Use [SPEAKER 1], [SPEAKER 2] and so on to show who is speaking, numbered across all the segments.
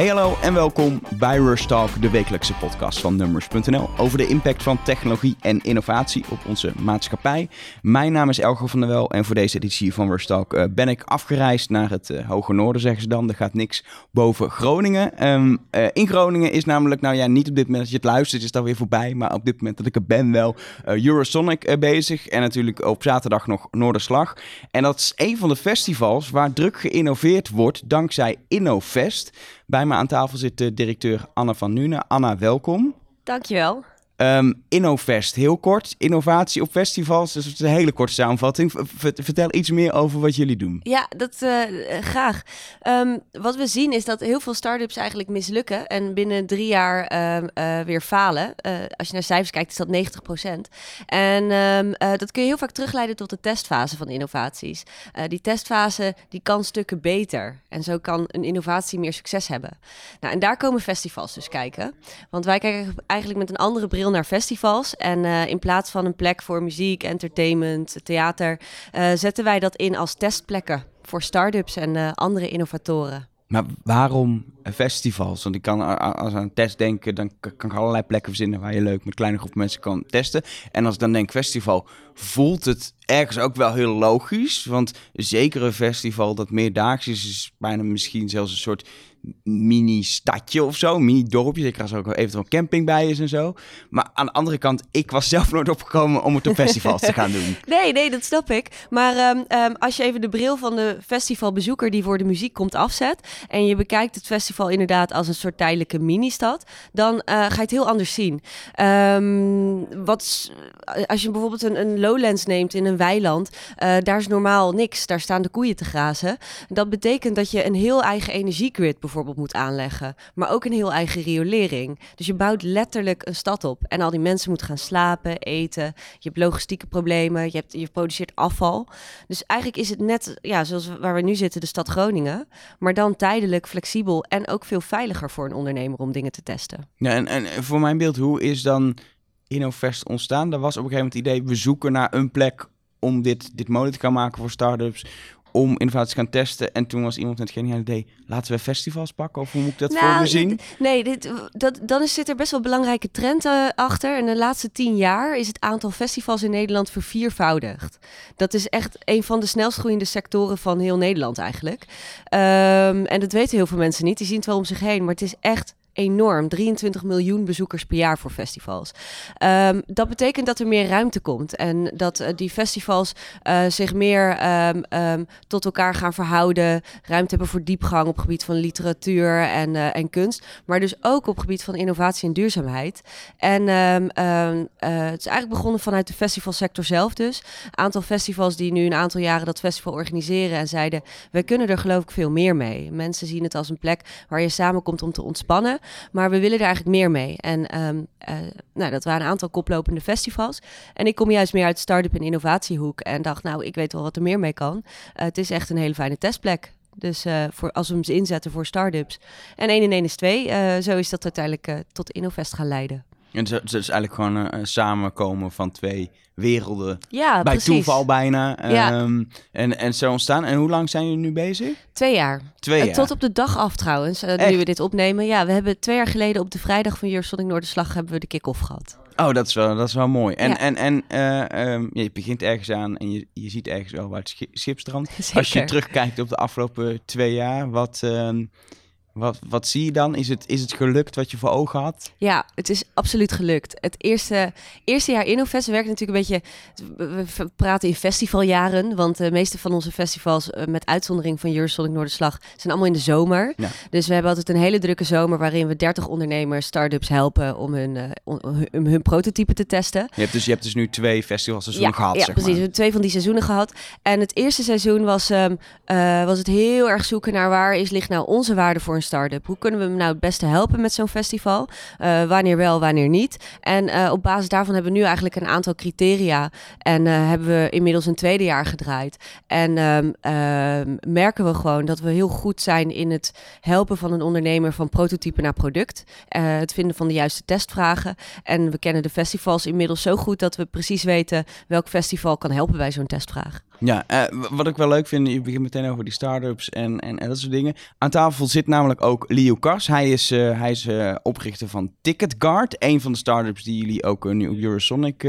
[SPEAKER 1] Hey hallo en welkom bij Rush Talk, de wekelijkse podcast van Numbers.nl over de impact van technologie en innovatie op onze maatschappij. Mijn naam is Elger van der Wel en voor deze editie van Rush Talk uh, ben ik afgereisd naar het uh, Hoge Noorden, zeggen ze dan. Er gaat niks boven Groningen. Um, uh, in Groningen is namelijk, nou ja, niet op dit moment dat je het luistert, is dat weer voorbij, maar op dit moment dat ik er ben wel Eurosonic bezig en natuurlijk op zaterdag nog Noorderslag. En dat is een van de festivals waar druk geïnnoveerd wordt dankzij InnoFest. Bij me aan tafel zit de directeur Anna van Nune. Anna, welkom.
[SPEAKER 2] Dankjewel.
[SPEAKER 1] Um, InnoFest, heel kort. Innovatie op festivals, dus het is een hele korte samenvatting. vertel iets meer over wat jullie doen.
[SPEAKER 2] Ja, dat uh, graag. Um, wat we zien is dat heel veel start-ups eigenlijk mislukken en binnen drie jaar um, uh, weer falen. Uh, als je naar cijfers kijkt, is dat 90 procent. En dat kun je heel vaak terugleiden tot de testfase van innovaties. die testfase die kan stukken beter. En zo kan een innovatie meer succes hebben. Nou, en daar komen festivals dus kijken. Want wij kijken eigenlijk met een andere bril naar festivals. En uh, in plaats van een plek voor muziek, entertainment, theater, uh, zetten wij dat in als testplekken voor start-ups en uh, andere innovatoren.
[SPEAKER 1] Maar waarom festivals? Want ik kan als aan een test denken, dan kan ik allerlei plekken verzinnen waar je leuk met kleine groep mensen kan testen. En als ik dan denk festival, voelt het ergens ook wel heel logisch. Want zeker een festival dat meerdaags is, is bijna misschien zelfs een soort mini-stadje of zo, mini-dorpje. Zeker als er ook eventueel camping bij is en zo. Maar aan de andere kant, ik was zelf nooit opgekomen om het op festivals te gaan doen.
[SPEAKER 2] Nee, nee, dat snap ik. Maar um, um, als je even de bril van de festivalbezoeker die voor de muziek komt afzet... en je bekijkt het festival inderdaad als een soort tijdelijke mini-stad... dan uh, ga je het heel anders zien. Um, wat, als je bijvoorbeeld een, een, lowlands neemt in een weiland... Uh, daar is normaal niks. Daar staan de koeien te grazen. Dat betekent dat je een heel eigen energiegrid bijvoorbeeld moet aanleggen. Maar ook een heel eigen riolering. Dus je bouwt letterlijk een stad op. En al die mensen moeten gaan slapen, eten. Je hebt logistieke problemen. Je, hebt, je produceert afval. Dus eigenlijk is het net ja, zoals waar we nu zitten, de stad Groningen. Maar dan tijdelijk, flexibel en ook veel veiliger voor een ondernemer om dingen te testen.
[SPEAKER 1] Ja, en, en voor mijn beeld, hoe is dan InnoVest ontstaan? Er was op een gegeven moment het idee, we zoeken naar een plek om dit, dit mogelijk te gaan maken voor startups om innovatie te gaan testen. En toen was iemand met het geniale idee, laten we festivals pakken? Of hoe moet ik dat nou, voor me zien?
[SPEAKER 2] Nee, dit, dat, dan is, zit er best wel belangrijke trend uh, achter. En de laatste tien jaar is het aantal festivals in Nederland verviervoudigd. Dat is echt een van de snelst groeiende sectoren van heel Nederland eigenlijk. Um, en dat weten heel veel mensen niet. Die zien het wel om zich heen. Maar het is echt enorm. 23 miljoen bezoekers per jaar voor festivals. Um, dat betekent dat er meer ruimte komt en dat uh, die festivals uh, zich meer um, um, tot elkaar gaan verhouden. Ruimte hebben voor diepgang op gebied van literatuur en, uh, en kunst. Maar dus ook op gebied van innovatie en duurzaamheid. En het is eigenlijk begonnen vanuit de festivalsector zelf dus. Een aantal festivals die nu een aantal jaren dat festival organiseren en zeiden... wij kunnen er geloof ik veel meer mee. Mensen zien het als een plek waar je samenkomt om te ontspannen. Maar we willen er eigenlijk meer mee. En um, uh, nou, dat waren een aantal koplopende festivals. En ik kom juist meer uit start-up en innovatiehoek. En dacht, nou, ik weet wel wat er meer mee kan. Uh, het is echt een hele fijne testplek. Dus uh, voor, als we hem inzetten voor start-ups. En 1 en 1 is 2. zo is dat uiteindelijk tot InnoVest gaan leiden.
[SPEAKER 1] En het is eigenlijk gewoon een samenkomen van twee werelden. Ja, bij toeval bijna. Ja. Um, en, en zo ontstaan. En hoe lang zijn jullie nu bezig?
[SPEAKER 2] Twee jaar.
[SPEAKER 1] Twee jaar.
[SPEAKER 2] tot op de dag af trouwens, uh, nu we dit opnemen. Ja, we hebben twee jaar geleden op de vrijdag van Jurstonding Noorderslag hebben we de kick-off gehad.
[SPEAKER 1] Oh, dat is wel, dat is wel mooi. En, ja. en, en uh, um, je begint ergens aan en je, je ziet ergens wel waar het schipstrand. Als je terugkijkt op de afgelopen twee jaar, wat... Uh, wat, wat zie je dan? Is het, is het gelukt wat je voor ogen had?
[SPEAKER 2] Ja, het is absoluut gelukt. Het eerste, eerste jaar InnoFest werkt natuurlijk een beetje... We praten in festivaljaren, want de meeste van onze festivals... Eh, met uitzondering van Eurosonic Noorderslag... zijn allemaal in de zomer. Ja. Dus we hebben altijd een hele drukke zomer... waarin we 30 ondernemers, start-ups helpen... om hun, om hun prototype te testen.
[SPEAKER 1] Je hebt dus, je hebt dus nu twee festivalseizoenen
[SPEAKER 2] ja,
[SPEAKER 1] gehad,
[SPEAKER 2] Ja,
[SPEAKER 1] zeg
[SPEAKER 2] precies.
[SPEAKER 1] Maar.
[SPEAKER 2] We hebben twee van die seizoenen gehad. En het eerste seizoen was, um, uh, was het heel erg zoeken naar... waar is, ligt nou onze waarde voor een start-up? Hoe kunnen we hem nou het beste helpen met zo'n festival? Uh, wanneer wel, wanneer niet? En uh, op basis daarvan hebben we nu eigenlijk een aantal criteria. En uh, hebben we inmiddels een tweede jaar gedraaid. En ehm, merken we gewoon dat we heel goed zijn in het helpen van een ondernemer van prototype naar product. het vinden van de juiste testvragen. En we kennen de festivals inmiddels zo goed dat we precies weten welk festival kan helpen bij zo'n testvraag.
[SPEAKER 1] Ja, uh, wat ik wel leuk vind, je begint meteen over die start-ups en, en, en, dat soort dingen. Aan tafel zit namelijk ook Leo Kars. Hij is, uh, hij is uh, oprichter van TicketGuard, een van de start-ups die jullie ook nu op Eurosonic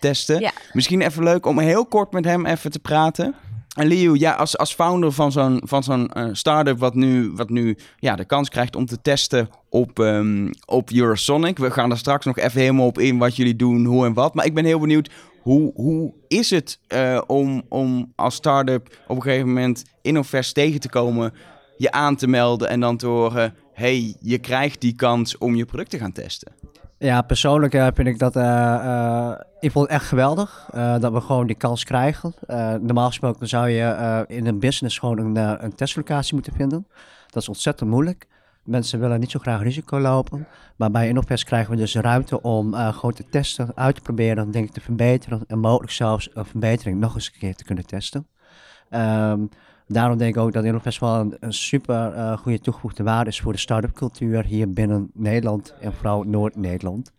[SPEAKER 1] testen. Ja. Misschien even leuk om heel kort met hem even te praten. En Leo, ja, als, als founder van zo'n, van zo'n uh, start-up wat nu, wat nu ja, de kans krijgt om te testen op, um, op Eurosonic. We gaan er straks nog even helemaal op in wat jullie doen, hoe en wat. Maar ik ben heel benieuwd, hoe, hoe is het uh, om, om als start-up op een gegeven moment InnoVest tegen te komen, je aan te melden en dan te horen, hey, je krijgt die kans om je product te gaan testen?
[SPEAKER 3] Ja, persoonlijk uh, vind ik dat uh, uh, ik vond het echt geweldig dat we gewoon die kans krijgen. normaal gesproken zou je in een business gewoon een, een testlocatie moeten vinden. Dat is ontzettend moeilijk. Mensen willen niet zo graag risico lopen. Maar bij InnoPest krijgen we dus ruimte om gewoon te testen, uit te proberen, dingen te verbeteren. En mogelijk zelfs een verbetering nog eens een keer te kunnen testen. Um, daarom denk ik ook dat InnoVest wel een, een super uh, goede toegevoegde waarde is voor de start-up cultuur hier binnen Nederland en vooral Noord-Nederland.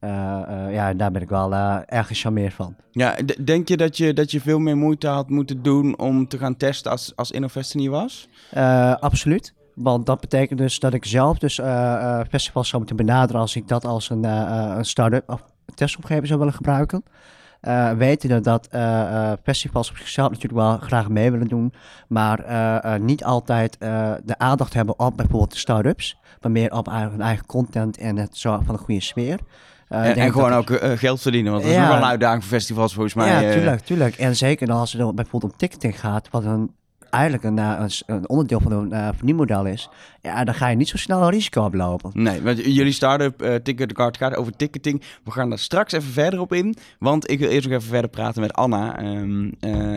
[SPEAKER 3] Uh, uh, ja, daar ben ik wel erg gecharmeerd van.
[SPEAKER 1] Ja, denk je dat, je dat je veel meer moeite had moeten doen om te gaan testen als, als Innovest er niet was?
[SPEAKER 3] absoluut. Want dat betekent dus dat ik zelf dus festivals zou moeten benaderen als ik dat als een, een start-up of testomgeving zou willen gebruiken uh, weten dat uh, festivals op zichzelf natuurlijk wel graag mee willen doen, maar niet altijd de aandacht hebben op bijvoorbeeld de start-ups, maar meer op hun eigen content en het zorgen van een goede sfeer.
[SPEAKER 1] en, en gewoon ook geld verdienen, want dat is nog wel een uitdaging voor festivals volgens mij.
[SPEAKER 3] Ja, tuurlijk, tuurlijk. En zeker als het bijvoorbeeld om ticketing gaat, wat een eigenlijk een, een, een onderdeel van een uh, verdienmodel is, ja, dan ga je niet zo snel risico oplopen.
[SPEAKER 1] Nee, want jullie start-up Card gaat over ticketing. We gaan daar straks even verder op in, want ik wil eerst nog even verder praten met Anna um,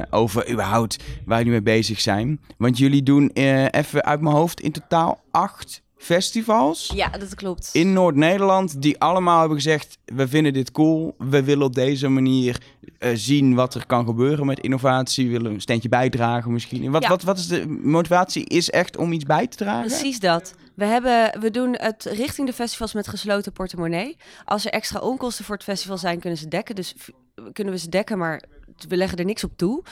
[SPEAKER 1] over überhaupt waar jullie mee bezig zijn. Want jullie doen even uit mijn hoofd in totaal acht festivals.
[SPEAKER 2] Ja, dat klopt.
[SPEAKER 1] In Noord-Nederland, die allemaal hebben gezegd: we vinden dit cool. We willen op deze manier uh, zien wat er kan gebeuren met innovatie. We willen een steentje bijdragen misschien. Wat, wat, wat is de motivatie? Is echt om iets bij te dragen?
[SPEAKER 2] Precies dat. We, hebben, we doen het richting de festivals met gesloten portemonnee. Als er extra onkosten voor het festival zijn, kunnen ze dekken. Dus kunnen we ze dekken, maar we leggen er niks op toe.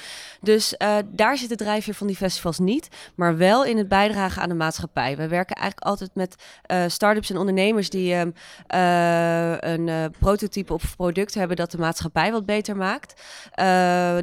[SPEAKER 2] Dus uh, daar zit de drijfveer van die festivals niet, maar wel in het bijdragen aan de maatschappij. We werken eigenlijk altijd met uh, start-ups en ondernemers die uh, een prototype of product hebben dat de maatschappij wat beter maakt.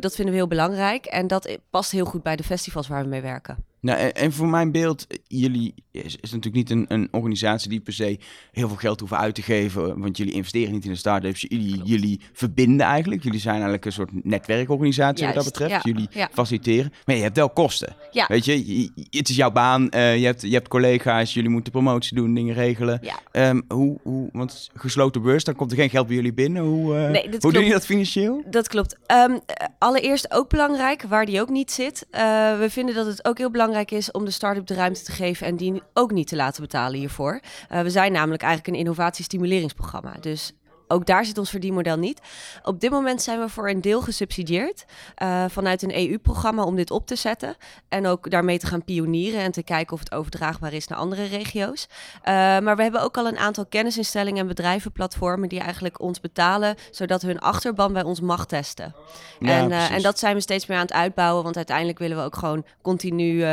[SPEAKER 2] dat vinden we heel belangrijk en dat past heel goed bij de festivals waar we mee werken.
[SPEAKER 1] Nou, en voor mijn beeld, jullie is, is natuurlijk niet een, een, organisatie die per se heel veel geld hoeven uit te geven, want jullie investeren niet in de start-ups. Jullie, jullie verbinden eigenlijk. Jullie zijn eigenlijk een soort netwerkorganisatie wat dat betreft. jullie faciliteren. Maar je hebt wel kosten. Ja. Weet je, het is jouw baan, uh, je, hebt, je hebt collega's, jullie moeten promotie doen, dingen regelen. Um, hoe, hoe, want gesloten beurs, dan komt er geen geld bij jullie binnen. Hoe, uh, nee, hoe doe je dat financieel?
[SPEAKER 2] Dat klopt. Um, allereerst ook belangrijk, waar die ook niet zit. Uh, we vinden dat het ook heel belangrijk is om de start-up de ruimte te geven en die ook niet te laten betalen hiervoor. Uh, we zijn namelijk eigenlijk een innovatiestimuleringsprogramma. Dus ook daar zit ons verdienmodel niet. Op dit moment zijn we voor een deel gesubsidieerd uh, vanuit een EU-programma om dit op te zetten. En ook daarmee te gaan pionieren en te kijken of het overdraagbaar is naar andere regio's. Uh, maar we hebben ook al een aantal kennisinstellingen en bedrijvenplatformen die eigenlijk ons betalen, zodat hun achterban bij ons mag testen. Ja, en, uh, en dat zijn we steeds meer aan het uitbouwen, want uiteindelijk willen we ook gewoon continu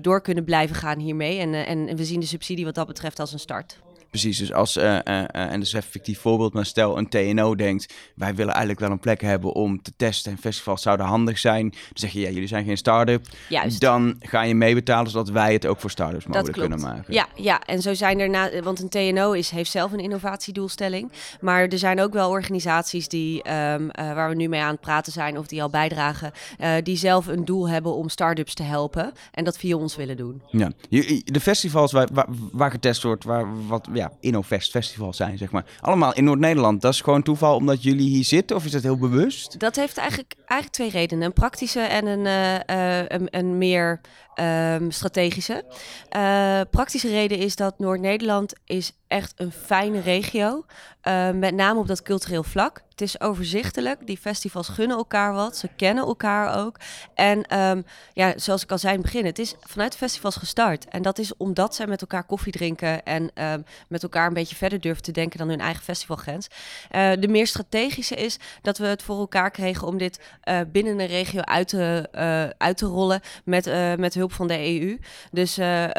[SPEAKER 2] door kunnen blijven gaan hiermee. En, en we zien de subsidie wat dat betreft als een start.
[SPEAKER 1] Precies, dus als, uh, uh, en dus even fictief voorbeeld, maar stel een TNO denkt, wij willen eigenlijk wel een plek hebben om te testen en festivals zouden handig zijn. Dan zeg je, ja, jullie zijn geen start-up. Juist. Dan ga je meebetalen zodat wij het ook voor start-ups mogelijk kunnen maken.
[SPEAKER 2] Ja, ja, en zo zijn er, na, want een TNO is, heeft zelf een innovatiedoelstelling. Maar er zijn ook wel organisaties die, um, uh, waar we nu mee aan het praten zijn of die al bijdragen, die zelf een doel hebben om start-ups te helpen en dat via ons willen doen.
[SPEAKER 1] Ja, de festivals waar, waar, waar getest wordt, waar wat ja, InnoFest Festival zijn, zeg maar. Allemaal in Noord-Nederland. Dat is gewoon toeval omdat jullie hier zitten of is dat heel bewust?
[SPEAKER 2] Dat heeft eigenlijk, eigenlijk twee redenen. Een praktische en een, uh, een, een, meer um, strategische. Uh, praktische reden is dat Noord-Nederland is echt een fijne regio. Uh, met name op dat cultureel vlak. Het is overzichtelijk. Die festivals gunnen elkaar wat. Ze kennen elkaar ook. En ehm, ja, zoals ik al zei in het begin, het is vanuit festivals gestart. En dat is omdat zij met elkaar koffie drinken en ehm, met elkaar een beetje verder durven te denken dan hun eigen festivalgrens. Uh, de meer strategische is dat we het voor elkaar kregen om dit binnen een regio uit te, uit te rollen met, met hulp van de EU. Dus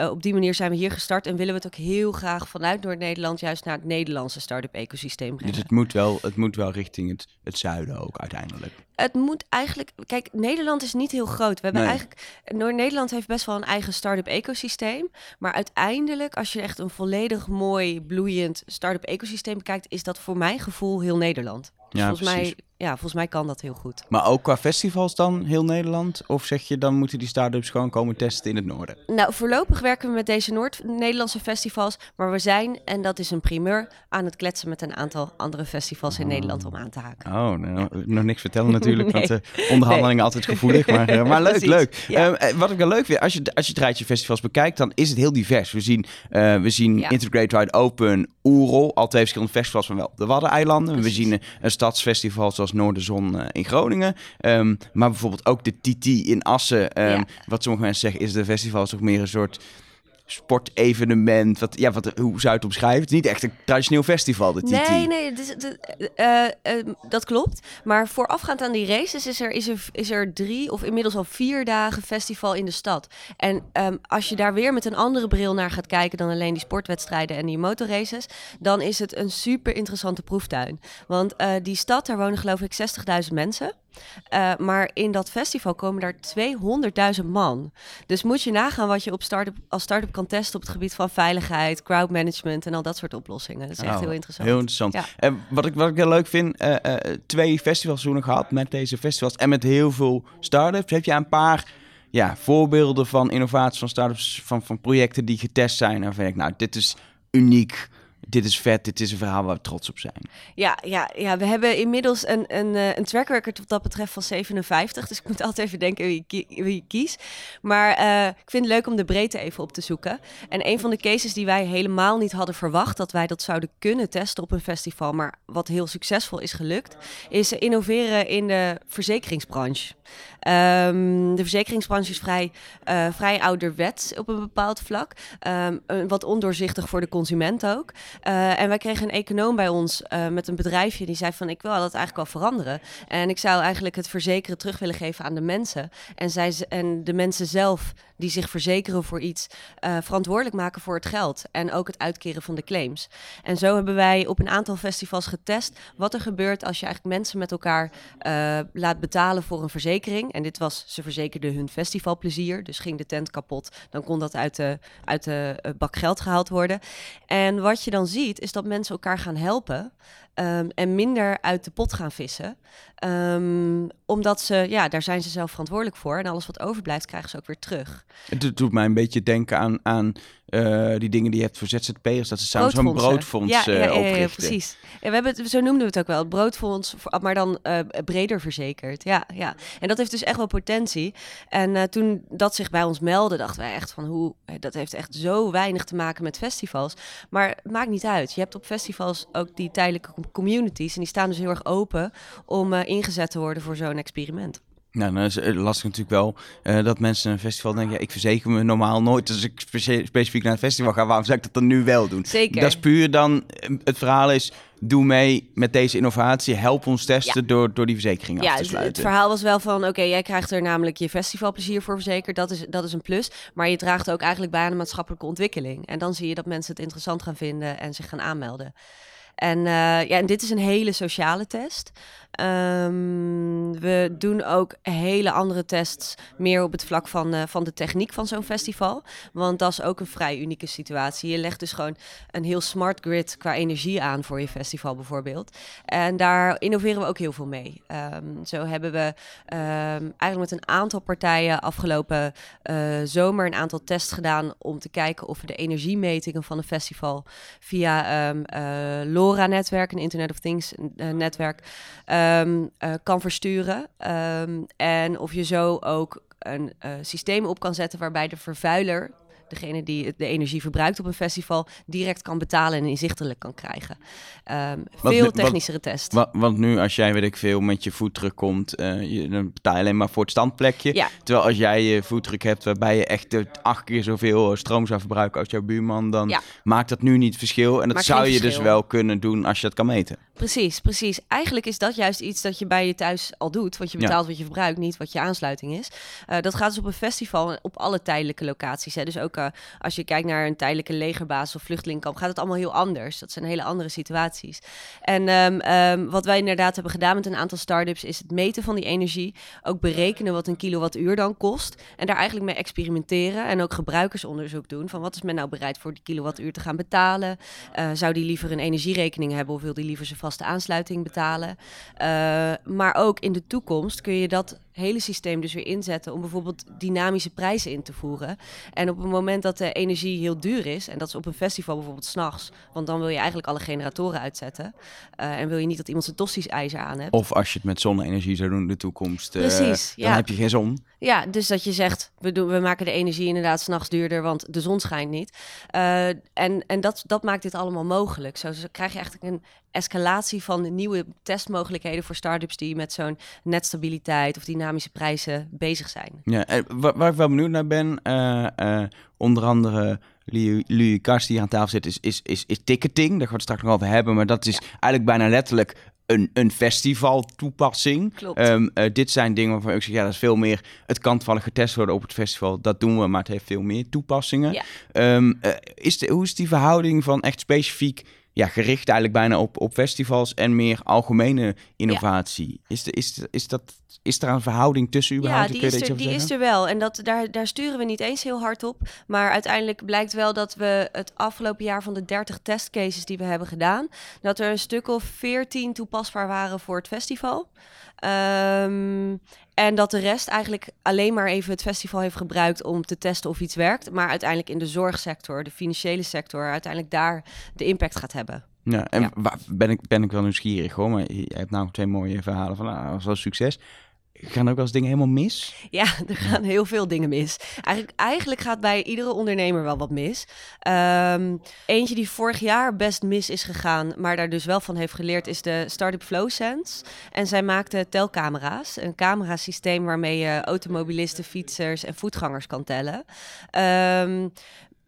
[SPEAKER 2] op die manier zijn we hier gestart en willen we het ook heel graag vanuit Noord-Nederland juist naar het Nederlandse start-up ecosysteem brengen.
[SPEAKER 1] Dus het moet wel, het moet wel richting het, het zuiden ook uiteindelijk.
[SPEAKER 2] Het moet eigenlijk, kijk, Nederland is niet heel groot. We hebben eigenlijk, Noord-Nederland heeft best wel een eigen start-up ecosysteem. Maar uiteindelijk, als je echt een volledig mooi, bloeiend start-up ecosysteem bekijkt, is dat voor mijn gevoel heel Nederland. Dus
[SPEAKER 1] ja,
[SPEAKER 2] volgens
[SPEAKER 1] precies.
[SPEAKER 2] mij, ja, volgens mij kan dat heel goed.
[SPEAKER 1] Maar ook qua festivals dan, heel Nederland? Of zeg je, dan moeten die start-ups gewoon komen testen in het noorden?
[SPEAKER 2] Nou, voorlopig werken we met deze Noord-Nederlandse festivals. Maar we zijn, en dat is een primeur, aan het kletsen met een aantal andere festivals in Nederland om aan te haken.
[SPEAKER 1] Oh, nou, nog niks vertellen natuurlijk,
[SPEAKER 2] Nee.
[SPEAKER 1] want de onderhandelingen
[SPEAKER 2] Nee.
[SPEAKER 1] altijd gevoelig. Maar, eh, maar leuk, leuk.
[SPEAKER 2] ja.
[SPEAKER 1] Eh, eh, wat ik wel leuk vind, als je, als je het rijtje festivals bekijkt, dan is het heel divers. We zien, eh, we zien
[SPEAKER 2] Ja.
[SPEAKER 1] Integrate Ride Open, Oerol, al twee verschillende festivals, maar wel de Waddeneilanden. We zien een, stadsfestival zoals Noorderzon eh, in Groningen. Ehm, maar bijvoorbeeld ook de TT in Assen. ehm,
[SPEAKER 2] Ja.
[SPEAKER 1] Wat sommige mensen zeggen, is de festival toch meer een soort sportevenement. Wat, ja, wat, hoe zou je het omschrijven? Het is niet echt een traditioneel festival, de.
[SPEAKER 2] Nee, nee, het- eh, eh, dat klopt. Maar voorafgaand aan die races is er, is, er, is er drie of inmiddels al vier dagen festival in de stad. En ehm, als je daar weer met een andere bril naar gaat kijken dan alleen die sportwedstrijden en die motorraces, dan is het een super interessante proeftuin. Want eh, die stad, daar wonen geloof ik 60.000 mensen. Eh, maar in dat festival komen daar 200.000 man. Dus moet je nagaan wat je op start als start-up kan testen op het gebied van veiligheid, crowdmanagement en al dat soort oplossingen. Dat is echt
[SPEAKER 1] Oh,
[SPEAKER 2] heel interessant.
[SPEAKER 1] Heel interessant.
[SPEAKER 2] Ja.
[SPEAKER 1] En wat ik, wat ik heel leuk vind, eh, eh, twee festivalseizoenen gehad met deze festivals en met heel veel start-ups. Heb je een paar ja, voorbeelden van innovaties van start-ups, van, van projecten die getest zijn? En vind ik, nou, dit is uniek, dit is vet, dit is een verhaal waar we trots op zijn.
[SPEAKER 2] Ja, ja, ja, we hebben inmiddels een, een, eh, een track record wat dat betreft van 57. Dus ik moet altijd even denken wie ik, wie ik kies. Maar eh, ik vind het leuk om de breedte even op te zoeken. En een van de cases die wij helemaal niet hadden verwacht... dat wij dat zouden kunnen testen op een festival... maar wat heel succesvol is gelukt... is innoveren in de verzekeringsbranche. Ehm, de verzekeringsbranche is vrij, eh, vrij ouderwets op een bepaald vlak. Ehm, wat ondoorzichtig voor de consument ook. Eh, en wij kregen een econoom bij ons eh, met een bedrijfje die zei van ik wil dat eigenlijk wel veranderen. En ik zou eigenlijk het verzekeren terug willen geven aan de mensen. En, zij, en de mensen zelf die zich verzekeren voor iets verantwoordelijk maken voor het geld. En ook het uitkeren van de claims. En zo hebben wij op een aantal festivals getest wat er gebeurt als je eigenlijk mensen met elkaar laat betalen voor een verzekering. En dit was, ze verzekerden hun festivalplezier. Dus ging de tent kapot, dan kon dat uit de, uit de eh, bak geld gehaald worden. En wat je dan ziet, is dat mensen elkaar gaan helpen. Ehm, en minder uit de pot gaan vissen. Ehm, omdat ze, ja, daar zijn ze zelf verantwoordelijk voor. En alles wat overblijft, krijgen ze ook weer terug.
[SPEAKER 1] Het doet- mij een beetje denken aan, aan eh, die dingen die je hebt voor ZZP'ers. Dat ze samen zo'n broodfonds
[SPEAKER 2] ja,
[SPEAKER 1] eh,
[SPEAKER 2] ja, ja, ja,
[SPEAKER 1] oprichten.
[SPEAKER 2] precies. En we hebben het, zo noemden we het ook wel, het broodfonds, maar dan eh, breder verzekerd. Ja, ja. En dat heeft dus echt wel potentie. En eh, toen dat zich bij ons meldde, dachten wij echt van hoe, eh, dat heeft echt zo weinig te maken met festivals. Maar het maakt niet uit. Je hebt op festivals ook die tijdelijke communities en die staan dus heel erg open om eh, ingezet te worden voor zo'n experiment.
[SPEAKER 1] Nou, dan is het lastig natuurlijk wel eh, dat mensen een festival denken... Ja, ik verzeker me normaal nooit als ik specifiek naar een festival ga. Waarom zou ik dat dan nu wel doen?
[SPEAKER 2] Zeker.
[SPEAKER 1] Dat is puur dan... eh, Het verhaal is, doe mee met deze innovatie. Help ons testen door, door die verzekering
[SPEAKER 2] Ja,
[SPEAKER 1] af te
[SPEAKER 2] het, het
[SPEAKER 1] sluiten.
[SPEAKER 2] verhaal was wel van, oké, jij krijgt er namelijk je festivalplezier voor verzekerd. Dat is, dat is een plus. Maar je draagt ook eigenlijk bij aan de maatschappelijke ontwikkeling. En dan zie je dat mensen het interessant gaan vinden en zich gaan aanmelden. En, eh, ja, en dit is een hele sociale test. Ehm, we doen ook hele andere tests meer op het vlak van, eh, van de techniek van zo'n festival. Want dat is ook een vrij unieke situatie. Je legt dus gewoon een heel smart grid qua energie aan voor je festival bijvoorbeeld. En daar innoveren we ook heel veel mee. Ehm, zo hebben we ehm, eigenlijk met een aantal partijen afgelopen eh, zomer een aantal tests gedaan om te kijken of we de energiemetingen van een festival via eh, LoRa-netwerk, een Internet of Things eh, ehm, eh, kan versturen. Ehm, en of je zo ook een eh, systeem op kan zetten waarbij de vervuiler degene die de energie verbruikt op een festival direct kan betalen en inzichtelijk kan krijgen. Um, veel technischere test.
[SPEAKER 1] want nu als jij, weet ik veel, met je voetdruk komt, uh, je, dan betaal je alleen maar voor het standplekje. Terwijl als jij je voetdruk hebt waarbij je echt acht keer zoveel stroom zou verbruiken als jouw buurman, dan maakt dat nu niet verschil. En dat zou je dus wel kunnen doen als je dat kan meten.
[SPEAKER 2] Precies, precies. Eigenlijk is dat juist iets dat je bij je thuis al doet. Want je betaalt wat je verbruikt, niet wat je aansluiting is. Uh, dat gaat dus op een festival op alle tijdelijke locaties. Hè. Dus ook uh, als je kijkt naar een tijdelijke legerbasis of vluchtelingkamp, gaat het allemaal heel anders. Dat zijn hele andere situaties. En um, um, wat wij inderdaad hebben gedaan met een aantal start-ups, is het meten van die energie. Ook berekenen wat een kilowattuur dan kost. En daar eigenlijk mee experimenteren. En ook gebruikersonderzoek doen. Van wat is men nou bereid voor die kilowattuur te gaan betalen? Uh, zou die liever een energierekening hebben of wil die liever zijn vaste aansluiting betalen? Uh, maar ook in de toekomst kun je dat hele systeem dus weer inzetten om bijvoorbeeld dynamische prijzen in te voeren. En op het moment dat de energie heel duur is, en dat is op een festival bijvoorbeeld s'nachts, want dan wil je eigenlijk alle generatoren uitzetten. Uh, en wil je niet dat iemand zijn tostisch ijzer aan hebt.
[SPEAKER 1] Of als je het met zonne-energie zou doen in de toekomst, uh, Precies, dan heb je geen zon.
[SPEAKER 2] Ja, dus dat je zegt, we, doen, we maken de energie inderdaad s'nachts duurder, want de zon schijnt niet. Uh, en en dat, dat maakt dit allemaal mogelijk. Zo, zo krijg je eigenlijk een escalatie van nieuwe testmogelijkheden voor startups die met zo'n netstabiliteit of dynamische prijzen bezig zijn.
[SPEAKER 1] Ja, en waar, ik wel benieuwd naar ben, uh, onder andere Louis Kars die aan tafel zit, is, is, is, is ticketing. Daar gaan we het straks nog over hebben, maar dat is eigenlijk bijna letterlijk een, een festival toepassing.
[SPEAKER 2] Klopt.
[SPEAKER 1] Um, dit zijn dingen waarvan ik zeg, ja, dat is veel meer... Het kan toevallig getest worden op het festival. Dat doen we, maar het heeft veel meer toepassingen. Ja. Um, uh, is de, hoe is die verhouding van echt specifiek ja, gericht eigenlijk bijna op, op festivals en meer algemene innovatie. Is, de, is, is, dat, is er een verhouding tussen überhaupt?
[SPEAKER 2] Ja, die, is er, die is er wel. En dat, daar, daar sturen we niet eens heel hard op. Maar uiteindelijk blijkt wel dat we het afgelopen jaar van de 30 testcases die we hebben gedaan, dat er een stuk of 14 toepasbaar waren voor het festival. Um, en dat de rest eigenlijk alleen maar even het festival heeft gebruikt om te testen of iets werkt. Maar uiteindelijk in de zorgsector, de financiële sector, uiteindelijk daar de impact gaat hebben.
[SPEAKER 1] Ja, en ben, ik, ben ik wel nieuwsgierig hoor. Maar je hebt nou twee mooie verhalen van dat was wel succes. Gaan ook eens dingen helemaal mis?
[SPEAKER 2] Ja, er gaan heel veel dingen mis. Eigenlijk, eigenlijk gaat bij iedere ondernemer wel wat mis. Um, eentje die vorig jaar best mis is gegaan, maar daar dus wel van heeft geleerd, is de Startup FlowSense. En zij maakte telcamera's, een camerasysteem waarmee je automobilisten, fietsers en voetgangers kan tellen. Um,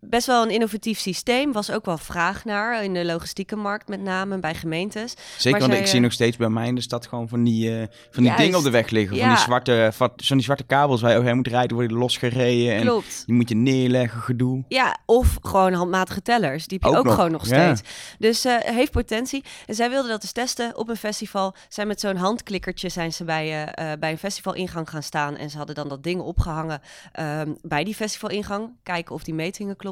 [SPEAKER 2] best wel een innovatief systeem. Was ook wel vraag naar in de logistieke markt, met name bij gemeentes.
[SPEAKER 1] Zeker, want ik zie nog steeds bij mij in de stad gewoon van die, uh, van die dingen op de weg liggen. Van die zwarte, van die zwarte kabels waar je overheen moet rijden, worden losgereden. En
[SPEAKER 2] Klopt.
[SPEAKER 1] die moet je neerleggen, gedoe.
[SPEAKER 2] Ja, of gewoon handmatige tellers. Die heb je ook, gewoon nog steeds. Dus uh, heeft potentie. En zij wilden dat eens testen op een festival. Zijn met zo'n handklikkertje zijn ze bij, uh, bij een festivalingang gaan staan. En ze hadden dan dat ding opgehangen um, bij die festivalingang. Kijken of die metingen kloppen.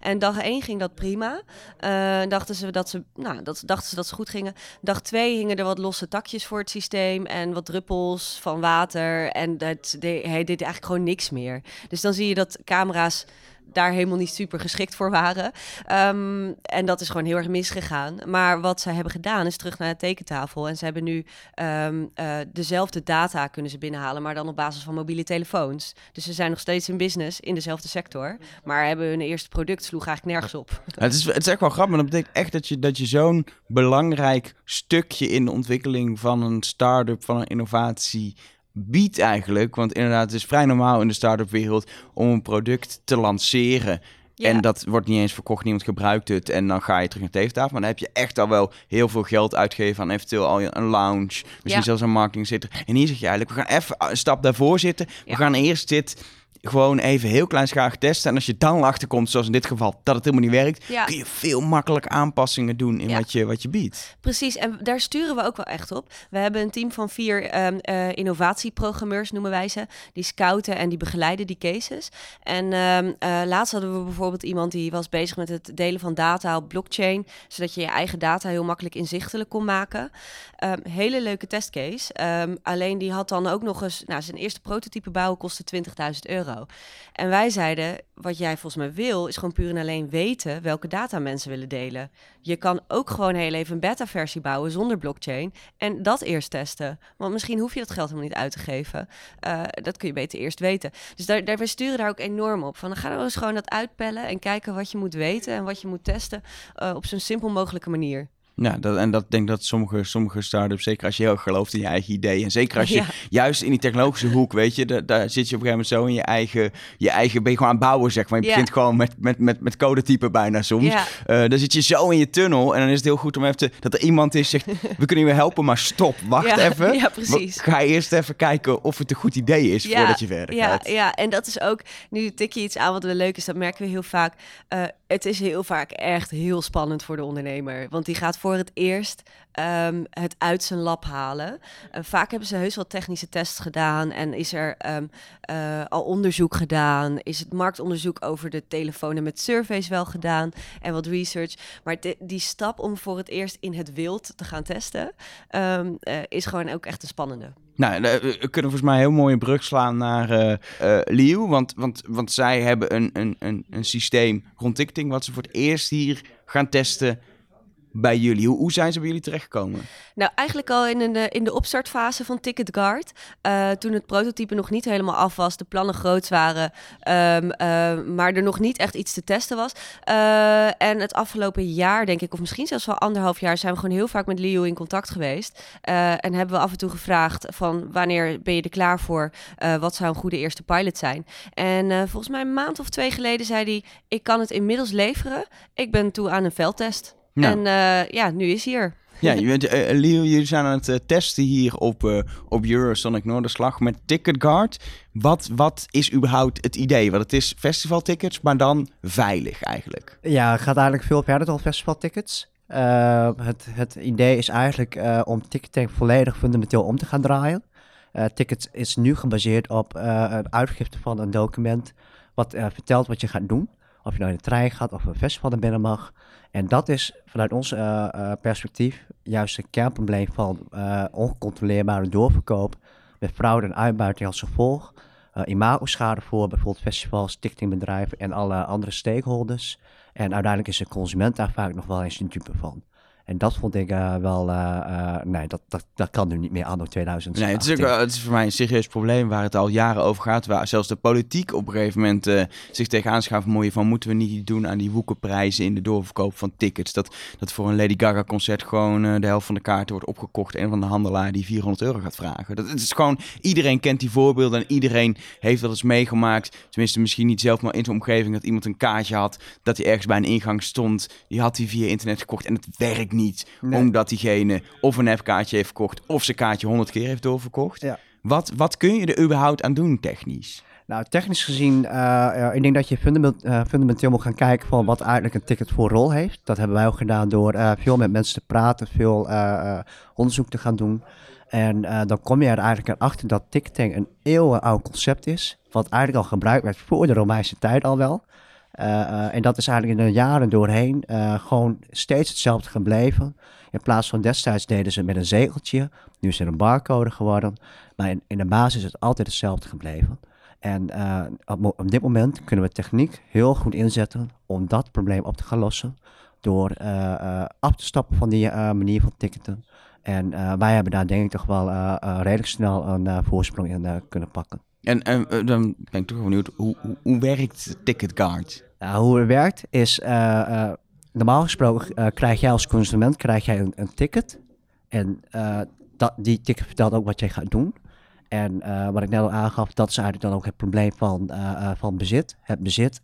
[SPEAKER 2] En dag één ging dat prima. Uh, dachten, ze dat ze, nou, dat, dachten ze dat ze goed gingen. Dag twee hingen er wat losse takjes voor het systeem en wat druppels van water. En dat, hij deed eigenlijk gewoon niks meer. Dus dan zie je dat camera's daar helemaal niet super geschikt voor waren. Um, en dat is gewoon heel erg misgegaan. Maar wat zij hebben gedaan is terug naar de tekentafel. En ze hebben nu um, uh, dezelfde data kunnen ze binnenhalen, maar dan op basis van mobiele telefoons. Dus ze zijn nog steeds in business in dezelfde sector. Maar hebben hun eerste product sloeg eigenlijk nergens op.
[SPEAKER 1] het, is, het is echt wel grappig, maar dat betekent echt dat je, dat je zo'n belangrijk stukje in de ontwikkeling van een start-up, van een innovatie biedt eigenlijk. Want inderdaad, het is vrij normaal in de start-up wereld om een product te lanceren. En dat wordt niet eens verkocht, niemand gebruikt het. En dan ga je terug naar teeftafel. Maar dan heb je echt al wel heel veel geld uitgegeven aan eventueel al een lounge. Misschien ja. zelfs een marketing zitten. En hier zeg je eigenlijk, we gaan even een stap daarvoor zitten. We gaan eerst dit gewoon even heel kleinschalig testen. En als je dan achterkomt, zoals in dit geval, dat het helemaal niet werkt, kun je veel makkelijker aanpassingen doen in wat, je, wat je biedt.
[SPEAKER 2] Precies, en daar sturen we ook wel echt op. We hebben een team van vier um, uh, innovatieprogrammeurs, noemen wij ze, die scouten en die begeleiden die cases. En um, uh, laatst hadden we bijvoorbeeld iemand die was bezig met het delen van data op blockchain, zodat je je eigen data heel makkelijk inzichtelijk kon maken. Um, hele leuke testcase. alleen die had dan ook nog eens, nou, zijn eerste prototype bouwen kostte 20.000 euro. En wij zeiden, wat jij volgens mij wil, is gewoon puur en alleen weten welke data mensen willen delen. Je kan ook gewoon heel even een beta-versie bouwen zonder blockchain en dat eerst testen. Want misschien hoef je dat geld helemaal niet uit te geven. Uh, dat kun je beter eerst weten. Dus daar, daar, we sturen daar ook enorm op. Van dan gaan we eens gewoon dat uitpellen en kijken wat je moet weten en wat je moet testen uh, op zo'n simpel mogelijke manier.
[SPEAKER 1] Ja, dat, en dat denk dat sommige, sommige start-ups, zeker als je heel erg gelooft in je eigen idee. En zeker als je juist in die technologische hoek, weet je, daar, daar, zit je op een gegeven moment zo in je eigen, je eigen ben je gewoon aan het bouwen, zeg maar. Je begint gewoon met, met, met, met codetypen bijna soms. Ja. Uh, dan zit je zo in je tunnel en dan is het heel goed om even te, dat er iemand is zegt, we kunnen je helpen, maar stop, wacht even.
[SPEAKER 2] Ja, precies.
[SPEAKER 1] Ga eerst even kijken of het een goed idee is voordat je verder gaat.
[SPEAKER 2] Ja, en dat is ook, nu tik je iets aan wat wel leuk is, dat merken we heel vaak. Uh, het is heel vaak echt heel spannend voor de ondernemer, want die gaat voor het eerst um, het uit zijn lab halen. Uh, vaak hebben ze heus wel technische tests gedaan en is er um, uh, al onderzoek gedaan. Is het marktonderzoek over de telefoons met surveys wel gedaan en wat research. Maar die stap om voor het eerst in het wild te gaan testen, um, uh, is gewoon ook echt een spannende.
[SPEAKER 1] Nou, we kunnen volgens mij heel mooi een brug slaan naar uh, Liu. Want, want, want zij hebben een, een, een, een systeem rond ticketing... wat ze voor het eerst hier gaan testen bij jullie. Hoe, zijn ze bij jullie terechtgekomen?
[SPEAKER 2] Nou, eigenlijk al in, de, in de opstartfase van TicketGuard. Uh, toen het prototype nog niet helemaal af was, de plannen groot waren, um, uh, maar er nog niet echt iets te testen was. Uh, en het afgelopen jaar, denk ik, of misschien zelfs wel anderhalf jaar, zijn we gewoon heel vaak met Leo in contact geweest. en hebben we af en toe gevraagd van wanneer ben je er klaar voor? wat zou een goede eerste pilot zijn? En volgens mij een maand of twee geleden zei hij, ik kan het inmiddels leveren. Ik ben toe aan een veldtest. En uh, ja, nu is hij er.
[SPEAKER 1] Ja, je bent, uh, Leo, jullie zijn aan het uh, testen hier op, uh, op Eurosonic Noorderslag met TicketGuard. Wat, wat is überhaupt het idee? Want het is festivaltickets, maar dan veilig eigenlijk.
[SPEAKER 3] Ja, het gaat eigenlijk veel verder dan festivaltickets. het, het idee is eigenlijk om ticketing volledig fundamenteel om te gaan draaien. tickets is nu gebaseerd op een uitgifte van een document wat vertelt wat je gaat doen. Of je nou in de trein gaat of een festival naar binnen mag. En dat is vanuit ons uh, uh, perspectief juist een kernprobleem van uh, ongecontroleerbare doorverkoop met fraude en uitbuiting als gevolg. imago-schade voor bijvoorbeeld festivals, ticketingbedrijven en alle andere stakeholders. En uiteindelijk is de consument daar vaak nog wel eens een dupe van. En dat vond ik uh, wel, uh, nee, dat, dat, dat kan nu niet meer anno 2000.
[SPEAKER 1] Nee, het is, ook, het is voor mij een serieus probleem waar het al jaren over gaat. Waar zelfs de politiek op een gegeven moment zich tegenaan schaft mooie van moeten we niet doen aan die woekenprijzen in de doorverkoop van tickets. Dat, dat voor een Lady Gaga concert gewoon de helft van de kaarten wordt opgekocht en van de handelaar die 400 euro gaat vragen. Dat is gewoon, iedereen kent die voorbeelden en iedereen heeft dat eens meegemaakt. Tenminste, misschien niet zelf, maar in zijn omgeving dat iemand een kaartje had, dat hij ergens bij een ingang stond. Die had hij via internet gekocht en het werkt niet niet. Omdat diegene of een appkaartje heeft verkocht of zijn kaartje honderd keer heeft doorverkocht. Ja. Wat, wat kun je er überhaupt aan doen technisch?
[SPEAKER 3] Nou, technisch gezien, uh, ik denk dat je fundament, uh, fundamenteel moet gaan kijken van wat eigenlijk een ticket voor rol heeft. Dat hebben wij ook gedaan door uh, veel met mensen te praten, veel onderzoek te gaan doen. En dan kom je er eigenlijk achter dat ticketing een eeuwenoud concept is. Wat eigenlijk al gebruikt werd voor de Romeinse tijd al wel. Uh, uh, en dat is eigenlijk in de jaren doorheen uh, gewoon steeds hetzelfde gebleven. In plaats van destijds deden ze met een zegeltje, nu is er een barcode geworden. Maar in, in de basis is het altijd hetzelfde gebleven. En op, op, dit moment kunnen we techniek heel goed inzetten om dat probleem op te gaan lossen. Door af te stappen van die manier van ticketen. En wij hebben daar denk ik toch wel redelijk snel een voorsprong in kunnen pakken.
[SPEAKER 1] En, en dan ben ik toch benieuwd, hoe, hoe, hoe werkt TicketGuard?
[SPEAKER 3] Nou, hoe het werkt is, uh, uh, normaal gesproken krijg jij als consument krijg jij een, een ticket. En dat, die ticket vertelt ook wat jij gaat doen. En wat ik net al aangaf, dat is eigenlijk dan ook het probleem van, van bezit. Het bezit,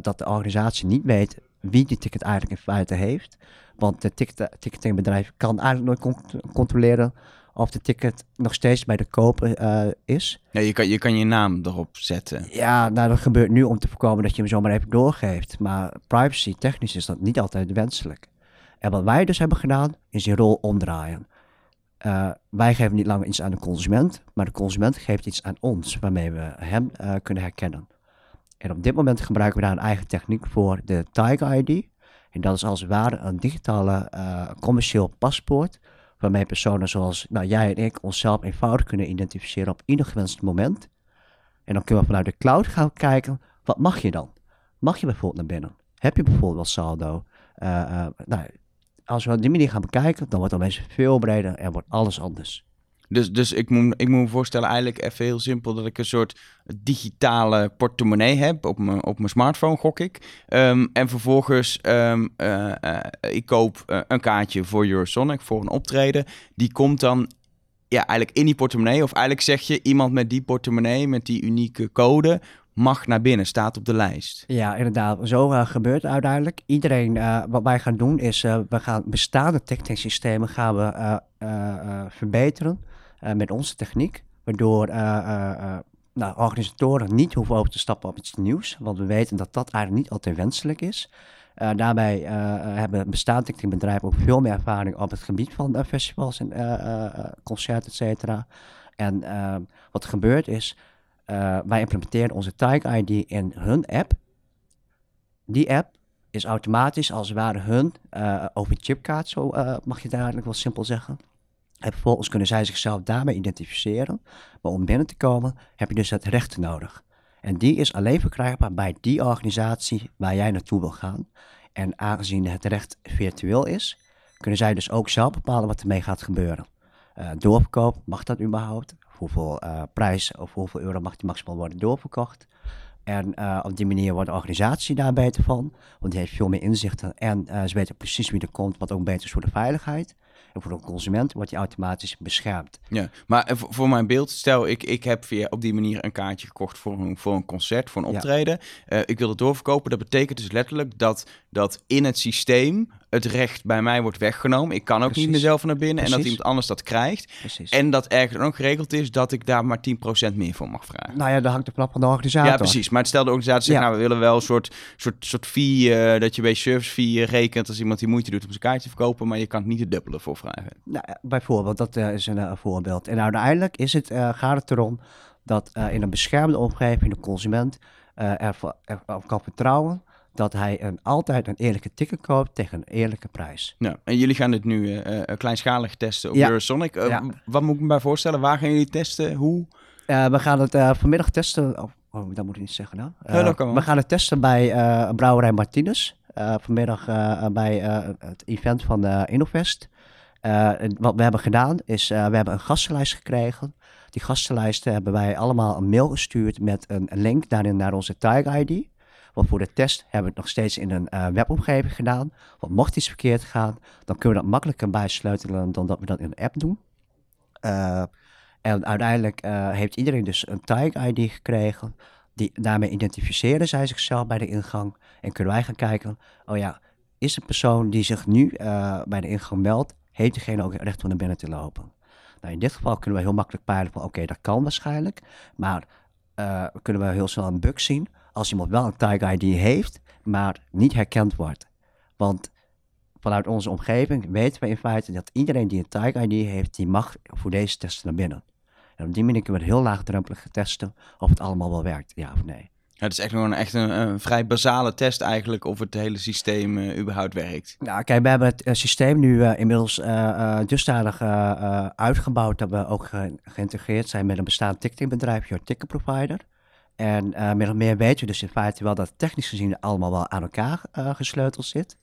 [SPEAKER 3] dat de organisatie niet weet wie die ticket eigenlijk in feite heeft. Want de ticket, ticketingbedrijf kan eigenlijk nooit controleren of de ticket nog steeds bij de koper uh, is.
[SPEAKER 1] Ja, je kan, je kan je naam erop zetten.
[SPEAKER 3] Ja, nou dat gebeurt nu om te voorkomen dat je hem zomaar even doorgeeft. Maar privacy technisch is dat niet altijd wenselijk. En wat wij dus hebben gedaan, is die rol omdraaien. Uh, wij geven niet langer iets aan de consument, maar de consument geeft iets aan ons, waarmee we hem uh, kunnen herkennen. En op dit moment gebruiken we daar een eigen techniek voor, de Tiger ID. En dat is als het ware een digitale commercieel paspoort waarmee personen zoals nou, jij en ik onszelf eenvoudig kunnen identificeren op ieder gewenst moment. En dan kunnen we vanuit de cloud gaan kijken, wat mag je dan? Mag je bijvoorbeeld naar binnen? Heb je bijvoorbeeld wel saldo? Uh, uh, nou, als we op die manier gaan bekijken, dan wordt het mensen veel breder en wordt alles anders.
[SPEAKER 1] Dus, dus ik, moet, ik moet me voorstellen, eigenlijk even heel simpel, dat ik een soort digitale portemonnee heb op mijn, op mijn smartphone, gok ik. Ehm, en vervolgens, um, ik koop uh, een kaartje voor Eurosonic, voor een optreden. Die komt dan ja, eigenlijk in die portemonnee. Of eigenlijk zeg je, iemand met die portemonnee, met die unieke code, mag naar binnen, staat op de lijst.
[SPEAKER 3] Ja, inderdaad. Zo gebeurt het uiteindelijk. Iedereen, wat wij gaan doen is, we gaan bestaande systemen gaan we verbeteren met onze techniek. Waardoor nou, organisatoren niet hoeven over te stappen op iets nieuws. Want we weten dat dat eigenlijk niet altijd wenselijk is. daarbij hebben bestaande bedrijven ook veel meer ervaring op het gebied van festivals en concerten, et cetera. En wat gebeurt is, wij implementeren onze Tag ID in hun app. Die app is automatisch als het ware hun over chipkaart, zo mag je dadelijk wel simpel zeggen. En vervolgens kunnen zij zichzelf daarmee identificeren. Maar om binnen te komen heb je dus het recht nodig. En die is alleen verkrijgbaar bij die organisatie waar jij naartoe wil gaan. En aangezien het recht virtueel is, kunnen zij dus ook zelf bepalen wat ermee gaat gebeuren. Uh, doorverkoop, mag dat überhaupt? hoeveel uh, prijs of hoeveel euro mag die maximaal worden doorverkocht. En uh, op die manier wordt de organisatie daar beter van, want die heeft veel meer inzichten en ze weten precies wie er komt, wat ook beter is voor de veiligheid. En voor de consument wordt die automatisch beschermd.
[SPEAKER 1] Ja, maar voor mijn beeld, stel ik, ik heb via op die manier een kaartje gekocht voor een, voor een concert, voor een optreden. Ja. Uh, ik wil het doorverkopen. Dat betekent dus letterlijk dat, dat in het systeem het recht bij mij wordt weggenomen. Ik kan ook Precies. niet mezelf naar binnen Precies. en dat iemand anders dat krijgt. Precies. En dat ergens ook geregeld is dat ik daar maar 10% meer voor mag vragen.
[SPEAKER 3] Nou ja, dat hangt er vanaf van de organisatie.
[SPEAKER 1] Ja, precies. Maar stel de organisatie zegt, ja. nou, we willen wel een soort, soort, soort fee, uh, dat je bij service fee rekent als iemand die moeite doet om zijn kaartje te verkopen, maar je kan het niet het dubbele voor vragen.
[SPEAKER 3] Nou, bijvoorbeeld, dat uh, is een uh, voorbeeld. En uiteindelijk is het, gaat het erom dat in een beschermde omgeving de consument ervan er, er kan vertrouwen dat hij een, altijd een eerlijke ticket koopt tegen een eerlijke prijs.
[SPEAKER 1] Ja, en jullie gaan dit nu uh, kleinschalig testen op ja. Eurosonic. Uh, ja. Wat moet ik me bij voorstellen? Waar gaan jullie testen? Hoe?
[SPEAKER 3] we gaan het vanmiddag testen. Oh, oh, dat moet ik niet zeggen nou. we gaan het testen bij Brouwerij Martinez. vanmiddag bij het event van Innovest. wat we hebben gedaan is, we hebben een gastenlijst gekregen. Die gastenlijsten hebben wij allemaal een mail gestuurd met een link daarin naar onze Tiger ID. Want voor de test hebben we het nog steeds in een uh, webomgeving gedaan. Want mocht iets verkeerd gaan, dan kunnen we dat makkelijker bijsleutelen dan dat we dat in een app doen. Uh, en uiteindelijk uh, heeft iedereen dus een tag ID gekregen. Die, daarmee identificeren zij zichzelf bij de ingang. En kunnen wij gaan kijken, oh ja, is een persoon die zich nu bij de ingang meldt, heeft diegene ook recht om naar binnen te lopen? Nou, in dit geval kunnen we heel makkelijk peilen van, oké, dat kan waarschijnlijk. Maar kunnen we heel snel een bug zien als iemand wel een tag ID heeft, maar niet herkend wordt. Want vanuit onze omgeving weten we in feite dat iedereen die een tag ID heeft, die mag voor deze testen naar binnen. En op die manier kunnen we heel laagdrempelig testen of het allemaal wel werkt, ja of nee.
[SPEAKER 1] Ja, het is echt gewoon echt een, een, vrij basale test eigenlijk of het hele systeem uh, überhaupt werkt.
[SPEAKER 3] Nou, kijk, we hebben het uh, systeem nu uh, inmiddels dusdanig uitgebouwd dat we ook ge geïntegreerd zijn met een bestaand ticketingbedrijf, Your Ticket Provider. En uh, meer of meer weten we dus in feite wel dat technisch gezien allemaal wel aan elkaar uh, gesleuteld zit.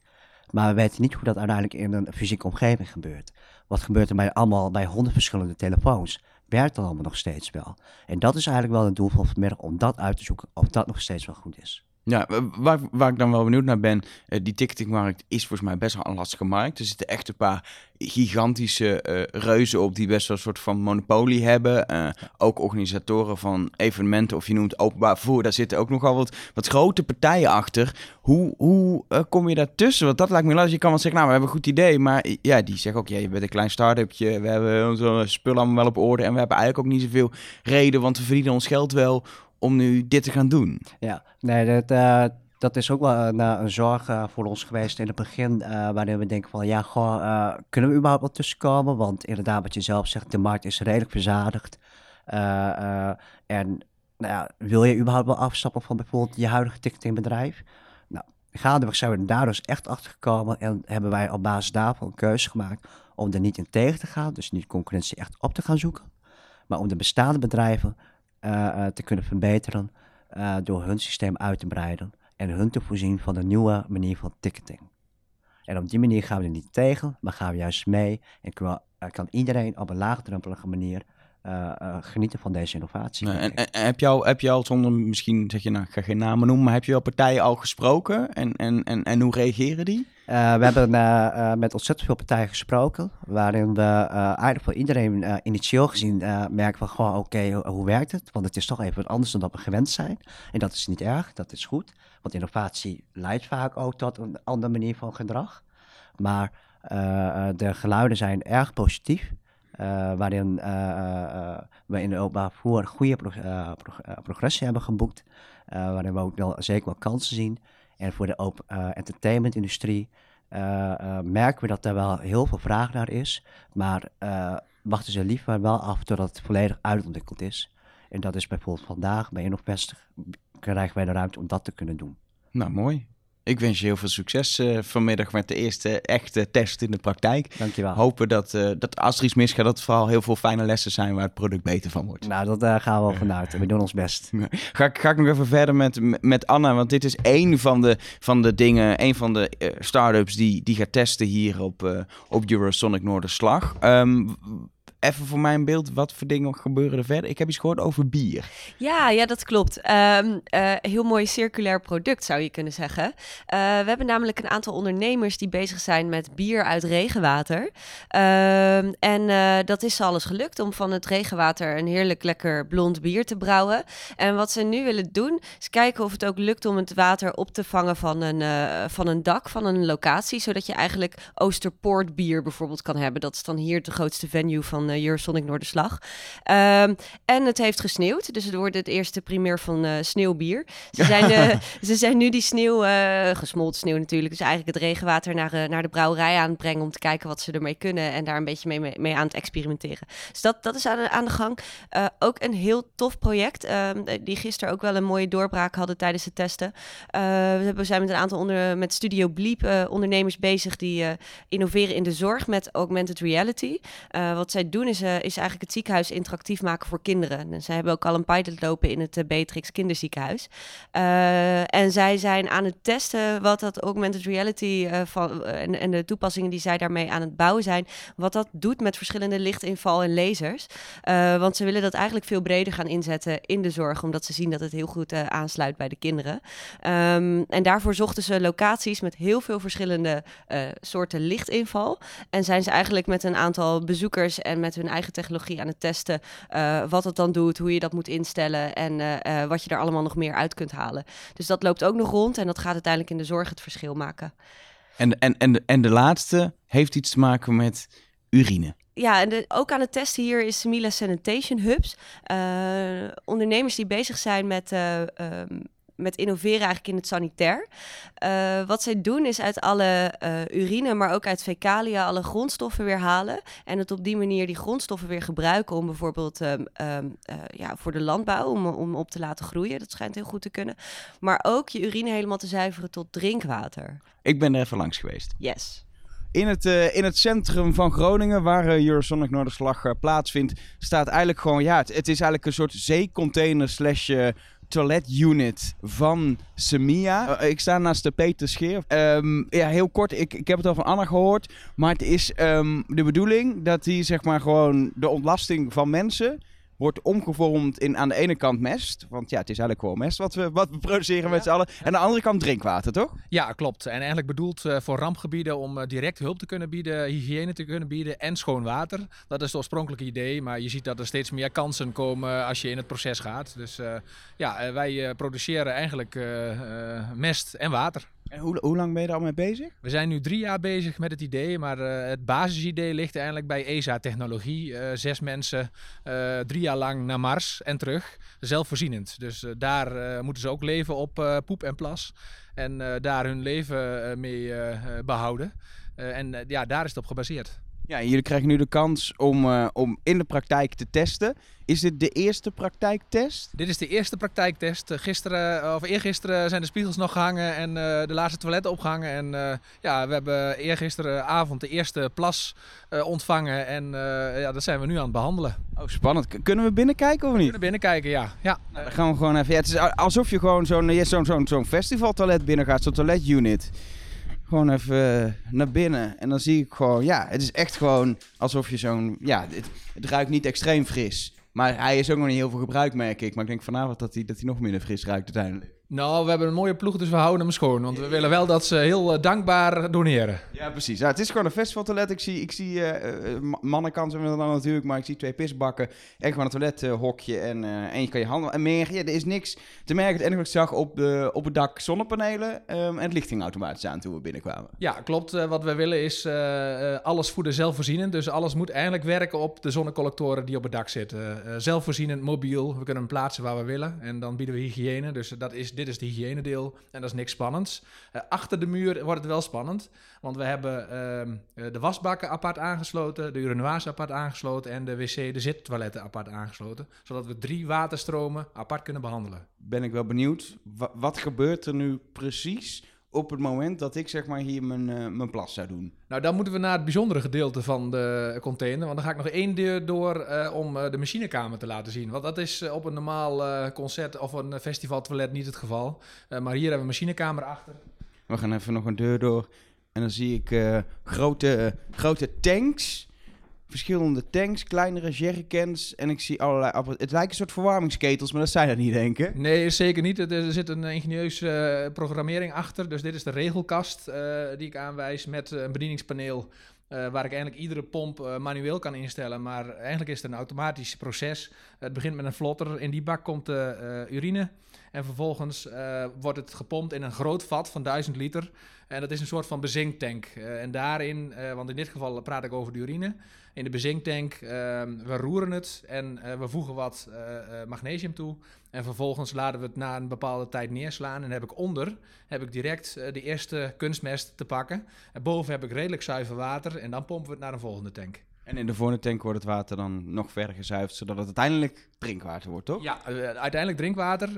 [SPEAKER 3] Maar we weten niet hoe dat uiteindelijk in een fysieke omgeving gebeurt. Wat gebeurt er bij allemaal bij honderd verschillende telefoons? Werkt dat allemaal nog steeds wel? En dat is eigenlijk wel het doel van vanmiddag om dat uit te zoeken of dat nog steeds wel goed is.
[SPEAKER 1] Ja, waar, waar ik dan wel benieuwd naar ben, uh, die ticketingmarkt is volgens mij best wel een lastige markt. Er zitten echt een paar gigantische uh, reuzen op die best wel een soort van monopolie hebben. Uh, ook organisatoren van evenementen, of je noemt openbaar vervoer, daar zitten ook nogal wat, wat grote partijen achter. Hoe, hoe kom je daartussen? Want dat lijkt me lastig. Je kan wel zeggen, nou, we hebben een goed idee, maar ja, die zeggen ook, ja, je bent een klein start-upje, we hebben onze spullen allemaal wel op orde en we hebben eigenlijk ook niet zoveel reden, want we verdienen ons geld wel om nu dit te gaan doen.
[SPEAKER 3] Ja, nee, dat, uh, dat is ook wel een, eh, een zorg uh, voor ons geweest in het begin. Uh, waarin we denken van, ja, goh, kunnen we überhaupt wel tussenkomen? Want inderdaad, wat je zelf zegt, de markt is redelijk verzadigd. en nou wil je überhaupt wel afstappen van bijvoorbeeld je huidige ticketingbedrijf? Nou, gaandeweg zijn we daar dus echt achter gekomen en hebben wij op basis daarvan een keuze gemaakt om er niet in tegen te gaan. Dus niet concurrentie echt op te gaan zoeken. Maar om de bestaande bedrijven te kunnen verbeteren door hun systeem uit te breiden en hun te voorzien van een nieuwe manier van ticketing. En op die manier gaan we er niet tegen, maar gaan we juist mee en kan iedereen op een laagdrempelige manier genieten van deze innovatie.
[SPEAKER 1] en, en, heb, je al, heb je al, zonder misschien zeg je, nou, ik ga geen namen noemen, maar heb je al partijen al gesproken en, en, en, en hoe reageren die?
[SPEAKER 3] Uh, we hebben met ontzettend veel partijen gesproken, waarin we eigenlijk voor iedereen initieel gezien merken van, gewoon, oké, hoe, werkt het? Want het is toch even wat anders dan dat we gewend zijn. En dat is niet erg, dat is goed, want innovatie leidt vaak ook tot een andere manier van gedrag. Maar de geluiden zijn erg positief. Waarin we in de openbaar voor goede progressie hebben geboekt. waarin we ook wel, zeker wel kansen zien. En voor de open entertainment-industrie merken we dat er wel heel veel vraag naar is. Maar wachten ze liever wel af totdat het volledig uitontwikkeld is. En dat is bijvoorbeeld vandaag bij Innovest krijgen wij de ruimte om dat te kunnen doen.
[SPEAKER 1] Nou, mooi. Ik wens je heel veel succes uh, vanmiddag met de eerste echte test in de praktijk.
[SPEAKER 3] Dankjewel.
[SPEAKER 1] Hopen dat, uh, dat als er iets misgaat, dat het vooral heel veel fijne lessen zijn waar het product beter van wordt.
[SPEAKER 3] Nou, dat uh, gaan we wel vanuit. We doen ons best.
[SPEAKER 1] Ga, ik, ga ik nog even verder met, met Anna, want dit is één van de, van de dingen, één van de start-ups die, die gaat testen hier op, op Eurosonic Noorderslag. Um, even voor mijn beeld, wat voor dingen gebeuren er verder? Ik heb iets gehoord over bier.
[SPEAKER 2] Ja, ja dat klopt. Um, uh, heel mooi circulair product zou je kunnen zeggen. Uh, we hebben namelijk een aantal ondernemers die bezig zijn met bier uit regenwater. Um, en uh, dat is alles gelukt om van het regenwater een heerlijk lekker blond bier te brouwen. En wat ze nu willen doen, is kijken of het ook lukt om het water op te vangen van een, van een dak, van een locatie. Zodat je eigenlijk Oosterpoort bier bijvoorbeeld kan hebben. Dat is dan hier de grootste venue van uh, Eurosonic Noorderslag. Um, en het heeft gesneeuwd, dus het wordt het eerste primeur van uh, sneeuwbier. Ze zijn, uh, ze zijn nu die sneeuw, gesmolten sneeuw natuurlijk, dus eigenlijk het regenwater naar, naar de brouwerij aan het brengen om te kijken wat ze ermee kunnen en daar een beetje mee, mee, aan het experimenteren. Dus dat, dat is aan de, aan de gang. ook een heel tof project, ehm, die gisteren ook wel een mooie doorbraak hadden tijdens het testen. we zijn met een aantal onder, met Studio Bleep ondernemers bezig die innoveren in de zorg met augmented reality. wat zij doen is, uh, is eigenlijk het ziekenhuis interactief maken voor kinderen. En zij hebben ook al een pilot lopen in het uh, Beatrix Kinderziekenhuis. Uh, en zij zijn aan het testen wat dat augmented reality van, en, en, de toepassingen die zij daarmee aan het bouwen zijn, wat dat doet met verschillende lichtinval en lasers. want ze willen dat eigenlijk veel breder gaan inzetten in de zorg, omdat ze zien dat het heel goed aansluit bij de kinderen. Um, en daarvoor zochten ze locaties met heel veel verschillende soorten lichtinval. En zijn ze eigenlijk met een aantal bezoekers en met hun eigen technologie aan het testen. Uh, wat het dan doet, hoe je dat moet instellen en uh, wat je er allemaal nog meer uit kunt halen. Dus dat loopt ook nog rond en dat gaat uiteindelijk in de zorg het verschil maken.
[SPEAKER 1] En, en, en, de, en de laatste heeft iets te maken met urine.
[SPEAKER 2] Ja, en de, ook aan het testen hier is Mila Sanitation Hubs. Uh, ondernemers die bezig zijn met um, met innoveren eigenlijk in het sanitair. Uh, wat zij doen is uit alle uh, urine, maar ook uit fecalia, alle grondstoffen weer halen. En het op die manier die grondstoffen weer gebruiken om bijvoorbeeld um, um, uh, ja, voor de landbouw, om, om op te laten groeien. Dat schijnt heel goed te kunnen. Maar ook je urine helemaal te zuiveren tot drinkwater.
[SPEAKER 1] Ik ben er even langs geweest.
[SPEAKER 2] Yes.
[SPEAKER 1] In het, uh, in het centrum van Groningen, waar uh, Eurosonic Noorderslag uh, plaatsvindt, staat eigenlijk gewoon, ja, het, het, is eigenlijk een soort zeecontainer slash toilet unit van Semia. Uh, ik sta naast de Peter Scheer. Um, ja, heel kort, ik, ik heb het al van Anna gehoord. Maar het is um, de bedoeling dat hij zeg maar gewoon de ontlasting van mensen wordt omgevormd in aan de ene kant mest. Want ja, het is eigenlijk gewoon mest wat we, wat we produceren ja. met z'n allen. En aan de andere kant drinkwater, toch?
[SPEAKER 4] Ja, klopt. En eigenlijk bedoeld uh, voor rampgebieden om uh, direct hulp te kunnen bieden, hygiëne te kunnen bieden en schoon water. Dat is het oorspronkelijke idee. Maar je ziet dat er steeds meer kansen komen als je in het proces gaat. Dus uh, ja, wij produceren eigenlijk mest en water.
[SPEAKER 1] En hoe, hoe, lang ben je er al mee bezig?
[SPEAKER 4] We zijn nu drie jaar bezig met het idee, maar uh, het basisidee ligt eigenlijk bij ESA-technologie. Uh, zes mensen, uh, drie jaar lang naar Mars en terug, zelfvoorzienend. Dus daar moeten ze ook leven op poep en plas en daar hun leven mee behouden. en ja, daar is het op gebaseerd.
[SPEAKER 1] Ja, jullie krijgen nu de kans om, uh, om in de praktijk te testen. Is dit de eerste praktijktest?
[SPEAKER 4] Dit is de eerste praktijktest. Gisteren, of eergisteren zijn de spiegels nog gehangen en uh, de laatste toiletten opgehangen. En uh, ja, we hebben eergisteravond de eerste plas ontvangen. En ja, dat zijn we nu aan het behandelen.
[SPEAKER 1] Oh, spannend. Kunnen we binnenkijken of niet? We
[SPEAKER 4] kunnen binnenkijken, ja. ja.
[SPEAKER 1] Nou, dan gaan we gewoon even... Ja, het is alsof je gewoon zo'n zo'n zo'n zo'n festivaltoilet binnen gaat, zo'n toiletunit gewoon even naar binnen. En dan zie ik gewoon, ja, het is echt gewoon alsof je zo'n, ja, het, ruikt niet extreem fris. Maar hij is ook nog niet heel veel gebruik, merk ik. Maar ik denk vanavond dat hij, dat hij nog minder fris ruikt uiteindelijk.
[SPEAKER 4] Nou, we hebben een mooie ploeg, dus we houden hem schoon. Want we willen wel dat ze heel uh, dankbaar doneren.
[SPEAKER 1] Ja, precies. Ja, het is gewoon een festivaltoilet. Ik zie, ik zie uh, mannen kan ze dan natuurlijk, maar ik zie twee pisbakken. En gewoon een toilethokje. En, uh, en je kan je handen... En meer, ja, er is niks te merken. Het enige wat ik zag op, de, op het dak zonnepanelen um, en het lichtingautomaat aan toen we binnenkwamen.
[SPEAKER 4] Ja, klopt. wat we willen is alles voeden zelfvoorzienend. Dus alles moet eigenlijk werken op de zonnecollectoren die op het dak zitten. zelfvoorzienend, mobiel. We kunnen hem plaatsen waar we willen. En dan bieden we hygiëne. Dus dat is dit is het hygiënedeel en dat is niks spannends. Uh, achter de muur wordt het wel spannend, want we hebben uh, de wasbakken apart aangesloten, de urinoirs apart aangesloten en de wc, de zittoiletten apart aangesloten, zodat we drie waterstromen apart kunnen behandelen.
[SPEAKER 1] Ben ik wel benieuwd, wat gebeurt er nu precies op het moment dat ik zeg maar hier mijn, uh, mijn plas zou doen?
[SPEAKER 4] Nou, dan moeten we naar het bijzondere gedeelte van de container. Want dan ga ik nog één deur door uh, om uh, de machinekamer te laten zien. Want dat is op een normaal concert of een festivaltoilet niet het geval. maar hier hebben we een machinekamer achter.
[SPEAKER 1] We gaan even nog een deur door. En dan zie ik grote, grote tanks verschillende tanks, kleinere jerrycans en ik zie allerlei... Het lijkt een soort verwarmingsketels, maar dat zijn er niet, denk ik.
[SPEAKER 4] Nee, zeker niet. Er zit een ingenieuze uh, programmering achter. Dus dit is de regelkast uh, die ik aanwijs met een bedieningspaneel... Uh, waar ik eigenlijk iedere pomp manueel kan instellen. Maar eigenlijk is het een automatisch proces. Het begint met een vlotter. In die bak komt de urine. En vervolgens wordt het gepompt in een groot vat van 1000 liter. En dat is een soort van bezinktank. en daarin, want in dit geval praat ik over de urine in de bezinktank. Ehm, we roeren het en uh, we voegen wat uh, magnesium toe. En vervolgens laten we het na een bepaalde tijd neerslaan. En heb ik onder heb ik direct de eerste kunstmest te pakken. En boven heb ik redelijk zuiver water. En dan pompen we het naar een volgende tank.
[SPEAKER 1] En in de volgende tank wordt het water dan nog verder gezuiverd, zodat het uiteindelijk drinkwater wordt, toch?
[SPEAKER 4] Ja, uh, uiteindelijk drinkwater.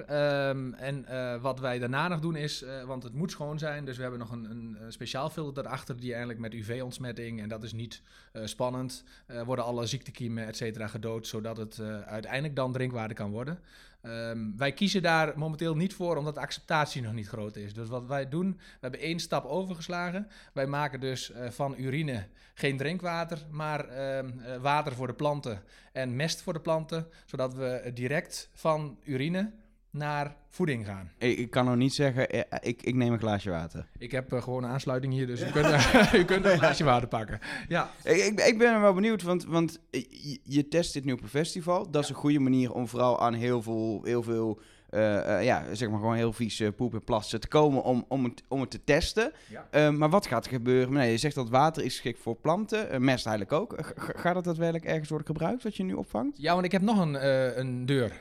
[SPEAKER 4] Um, en uh, wat wij daarna nog doen is, uh, want het moet schoon zijn, dus we hebben nog een, een speciaal filter erachter die eigenlijk met UV-ontsmetting, en dat is niet spannend, worden alle ziektekiemen, et cetera, gedood, zodat het uiteindelijk dan drinkwater kan worden. Um, wij kiezen daar momenteel niet voor, omdat de acceptatie nog niet groot is. Dus wat wij doen, we hebben één stap overgeslagen. Wij maken dus uh, van urine geen drinkwater, maar uh, water voor de planten en mest voor de planten, zodat we direct van urine naar voeding gaan.
[SPEAKER 1] Ik, ik kan nog niet zeggen, eh, ik, ik neem een glaasje water.
[SPEAKER 4] Ik heb uh, gewoon een aansluiting hier, dus u, kunt, u kunt een glaasje water pakken. Ja.
[SPEAKER 1] Ik, ik, ik ben er wel benieuwd, want, want je, je test dit nu op een festival. Dat is een goede manier om vooral aan heel veel, heel veel uh, uh, ja, zeg maar gewoon heel vies uh, poep en plassen te komen om, om, het, om het te testen. Ja. maar wat gaat er gebeuren? Nee, je zegt dat water is geschikt voor planten, mest eigenlijk ook. G gaat dat daadwerkelijk ergens worden gebruikt, wat je nu opvangt?
[SPEAKER 4] Ja, want ik heb nog een, een deur.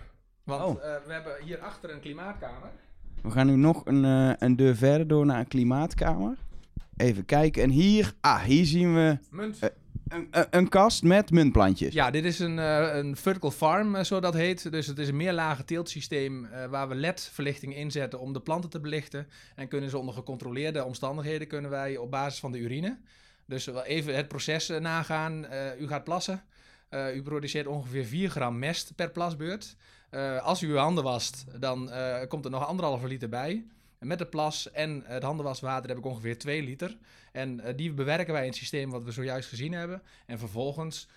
[SPEAKER 4] Want oh. uh, we hebben hier achter een klimaatkamer.
[SPEAKER 1] We gaan nu nog een, uh, een deur verder door naar een klimaatkamer. Even kijken. En hier, ah, hier zien we Munt. Uh, een, een, kast met muntplantjes.
[SPEAKER 4] Ja, dit is een, een vertical farm, zo dat heet. Dus het is een meerlage teeltsysteem waar we LED-verlichting inzetten om de planten te belichten. En kunnen ze onder gecontroleerde omstandigheden kunnen wij op basis van de urine. Dus even het proces nagaan. u gaat plassen. u produceert ongeveer 4 gram mest per plasbeurt. Uh, als u uw handen wast, dan uh, komt er nog anderhalve liter bij. Met de plas en het handenwaswater heb ik ongeveer 2 liter. En die bewerken wij in het systeem wat we zojuist gezien hebben. En vervolgens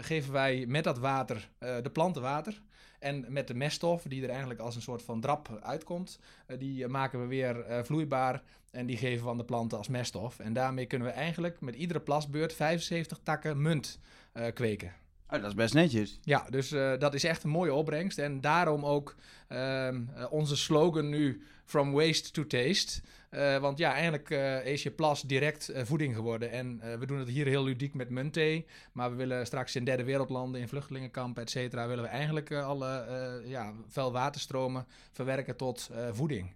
[SPEAKER 4] geven wij met dat water de planten water. En met de meststof, die er eigenlijk als een soort van drap uitkomt, die maken we weer vloeibaar. En die geven we aan de planten als meststof. En daarmee kunnen we eigenlijk met iedere plasbeurt 75 takken munt kweken.
[SPEAKER 1] Oh, dat is best netjes.
[SPEAKER 4] Ja, dus uh, dat is echt een mooie opbrengst. En daarom ook uh, onze slogan nu: From waste to taste. Uh, want ja, eigenlijk is je plas direct voeding geworden. En we doen het hier heel ludiek met muntthee. Maar we willen straks in derde wereldlanden, in vluchtelingenkampen, et cetera, willen we eigenlijk alle ja, vuil waterstromen verwerken tot voeding.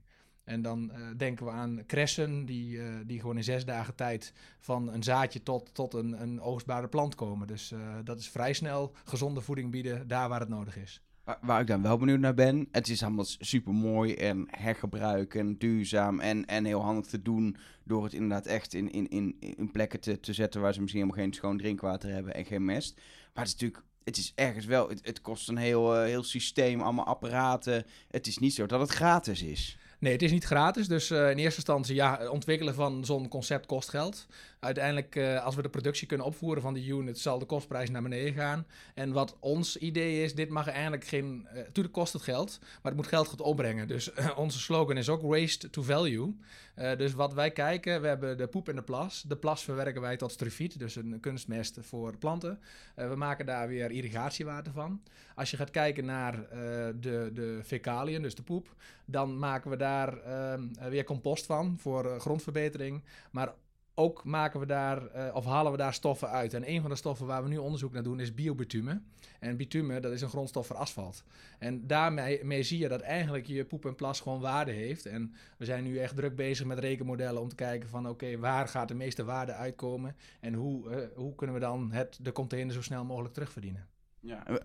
[SPEAKER 4] En dan denken we aan kressen die, die gewoon in zes dagen tijd van een zaadje tot, tot een, een oogstbare plant komen. Dus dat is vrij snel gezonde voeding bieden daar waar het nodig is.
[SPEAKER 1] Waar, ik dan wel benieuwd naar ben, het is allemaal super mooi en hergebruik en duurzaam en, en heel handig te doen door het inderdaad echt in, in, in, in plekken te, te zetten waar ze misschien helemaal geen schoon drinkwater hebben en geen mest. Maar het is natuurlijk, het is ergens wel, het, kost een heel, heel systeem, allemaal apparaten. Het is niet zo dat het gratis is.
[SPEAKER 4] Nee, het is niet gratis. Dus uh, in eerste instantie, ja, ontwikkelen van zo'n concept kost geld. Uiteindelijk, uh, als we de productie kunnen opvoeren van die unit, zal de kostprijs naar beneden gaan. En wat ons idee is, dit mag eigenlijk geen... Uh, natuurlijk kost het geld, maar het moet geld gaan opbrengen. Dus onze slogan is ook waste to value. dus wat wij kijken, we hebben de poep en de plas. De plas verwerken wij tot strufiet, dus een kunstmest voor planten. we maken daar weer irrigatiewater van. Als je gaat kijken naar de, de fecaliën, dus de poep, dan maken we daar ehm, weer compost van voor grondverbetering. Maar ook maken we daar, uh, of halen we daar stoffen uit. En een van de stoffen waar we nu onderzoek naar doen is biobitume. En bitume, dat is een grondstof voor asfalt. En daarmee mee zie je dat eigenlijk je poep en plas gewoon waarde heeft. En we zijn nu echt druk bezig met rekenmodellen om te kijken van... oké, waar gaat de meeste waarde uitkomen? En hoe, uh, hoe kunnen we dan het, de container zo snel mogelijk terugverdienen?
[SPEAKER 1] Ja, uh,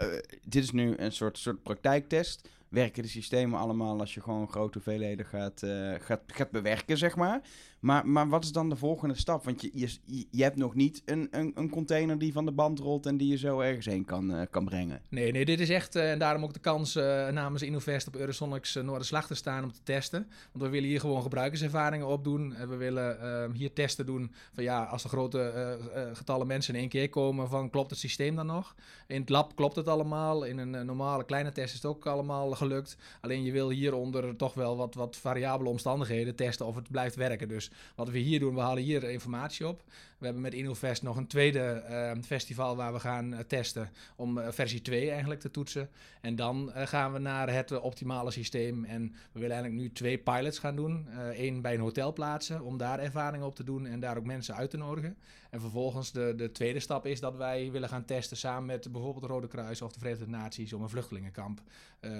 [SPEAKER 1] dit is nu een soort, soort praktijktest werken de systemen allemaal als je gewoon grote hoeveelheden gaat, uh, gaat, gaat bewerken, zeg maar. Maar, maar wat is dan de volgende stap? Want je, je, je hebt nog niet een, een, een container die van de band rolt en die je zo ergens heen kan, uh, kan brengen.
[SPEAKER 4] Nee, nee, dit is echt, uh, en daarom ook de kans uh, namens Innovest op Eurosonics Noorderslag te staan om te testen. Want we willen hier gewoon gebruikerservaringen opdoen. En we willen ehm, hier testen doen van ja, als er grote getallen mensen in één keer komen, van klopt het systeem dan nog? In het lab klopt het allemaal. In een normale kleine test is het ook allemaal gelukt. Alleen je wil hieronder toch wel wat, wat variabele omstandigheden testen of het blijft werken. Dus wat we hier doen, we halen hier informatie op. We hebben met InnoVest nog een tweede uh, festival waar we gaan uh, testen om uh, versie 2 eigenlijk te toetsen. En dan gaan we naar het optimale systeem. En we willen eigenlijk nu twee pilots gaan doen. Eén bij een hotel plaatsen om daar ervaring op te doen en daar ook mensen uit te nodigen. En vervolgens de, de tweede stap is dat wij willen gaan testen samen met bijvoorbeeld de Rode Kruis of de Verenigde Naties om een vluchtelingenkamp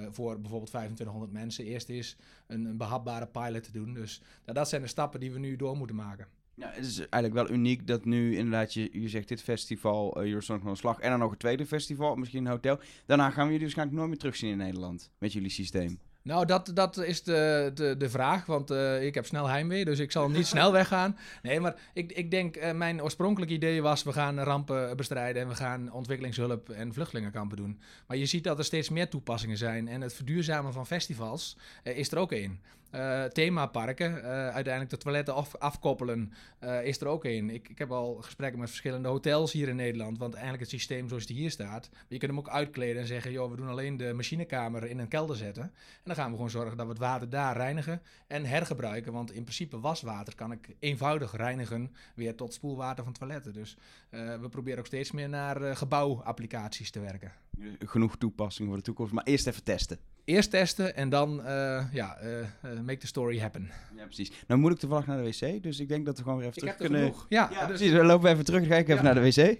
[SPEAKER 4] voor bijvoorbeeld 2500 mensen. Eerst is een, een behapbare pilot te doen. Dus nou, dat zijn de stappen die we nu door moeten maken.
[SPEAKER 1] Ja, het is eigenlijk wel uniek dat nu inderdaad, je, je zegt dit festival, uh, Eurosonic van Slag, en dan nog een tweede festival, misschien een hotel. Daarna gaan we jullie waarschijnlijk nooit meer terugzien in Nederland met jullie systeem.
[SPEAKER 4] Nou, dat, dat is de, de, de vraag, want uh, ik heb snel heimwee, dus ik zal niet snel weggaan. Nee, maar ik, ik denk, uh, mijn oorspronkelijke idee was, we gaan rampen bestrijden en we gaan ontwikkelingshulp en vluchtelingenkampen doen. Maar je ziet dat er steeds meer toepassingen zijn en het verduurzamen van festivals is er ook één. Uh, themaparken, uh, uiteindelijk de toiletten af, afkoppelen, uh, is er ook een. Ik, ik heb al gesprekken met verschillende hotels hier in Nederland, want eigenlijk het systeem zoals het hier staat, je kunt hem ook uitkleden en zeggen, joh, we doen alleen de machinekamer in een kelder zetten. En dan gaan we gewoon zorgen dat we het water daar reinigen en hergebruiken, want in principe waswater kan ik eenvoudig reinigen weer tot spoelwater van toiletten. Dus we proberen ook steeds meer naar gebouwapplicaties te werken.
[SPEAKER 1] Genoeg toepassingen voor de toekomst, maar eerst even testen
[SPEAKER 4] eerst testen en dan uh, ja, uh, make the story happen.
[SPEAKER 1] Ja, precies. Nou moet ik toevallig naar de wc, dus ik denk dat we gewoon weer even
[SPEAKER 4] ik
[SPEAKER 1] terug kunnen...
[SPEAKER 4] Ja,
[SPEAKER 1] ja dus... precies. Dan lopen we even terug, dan ga ik even ja. naar de wc.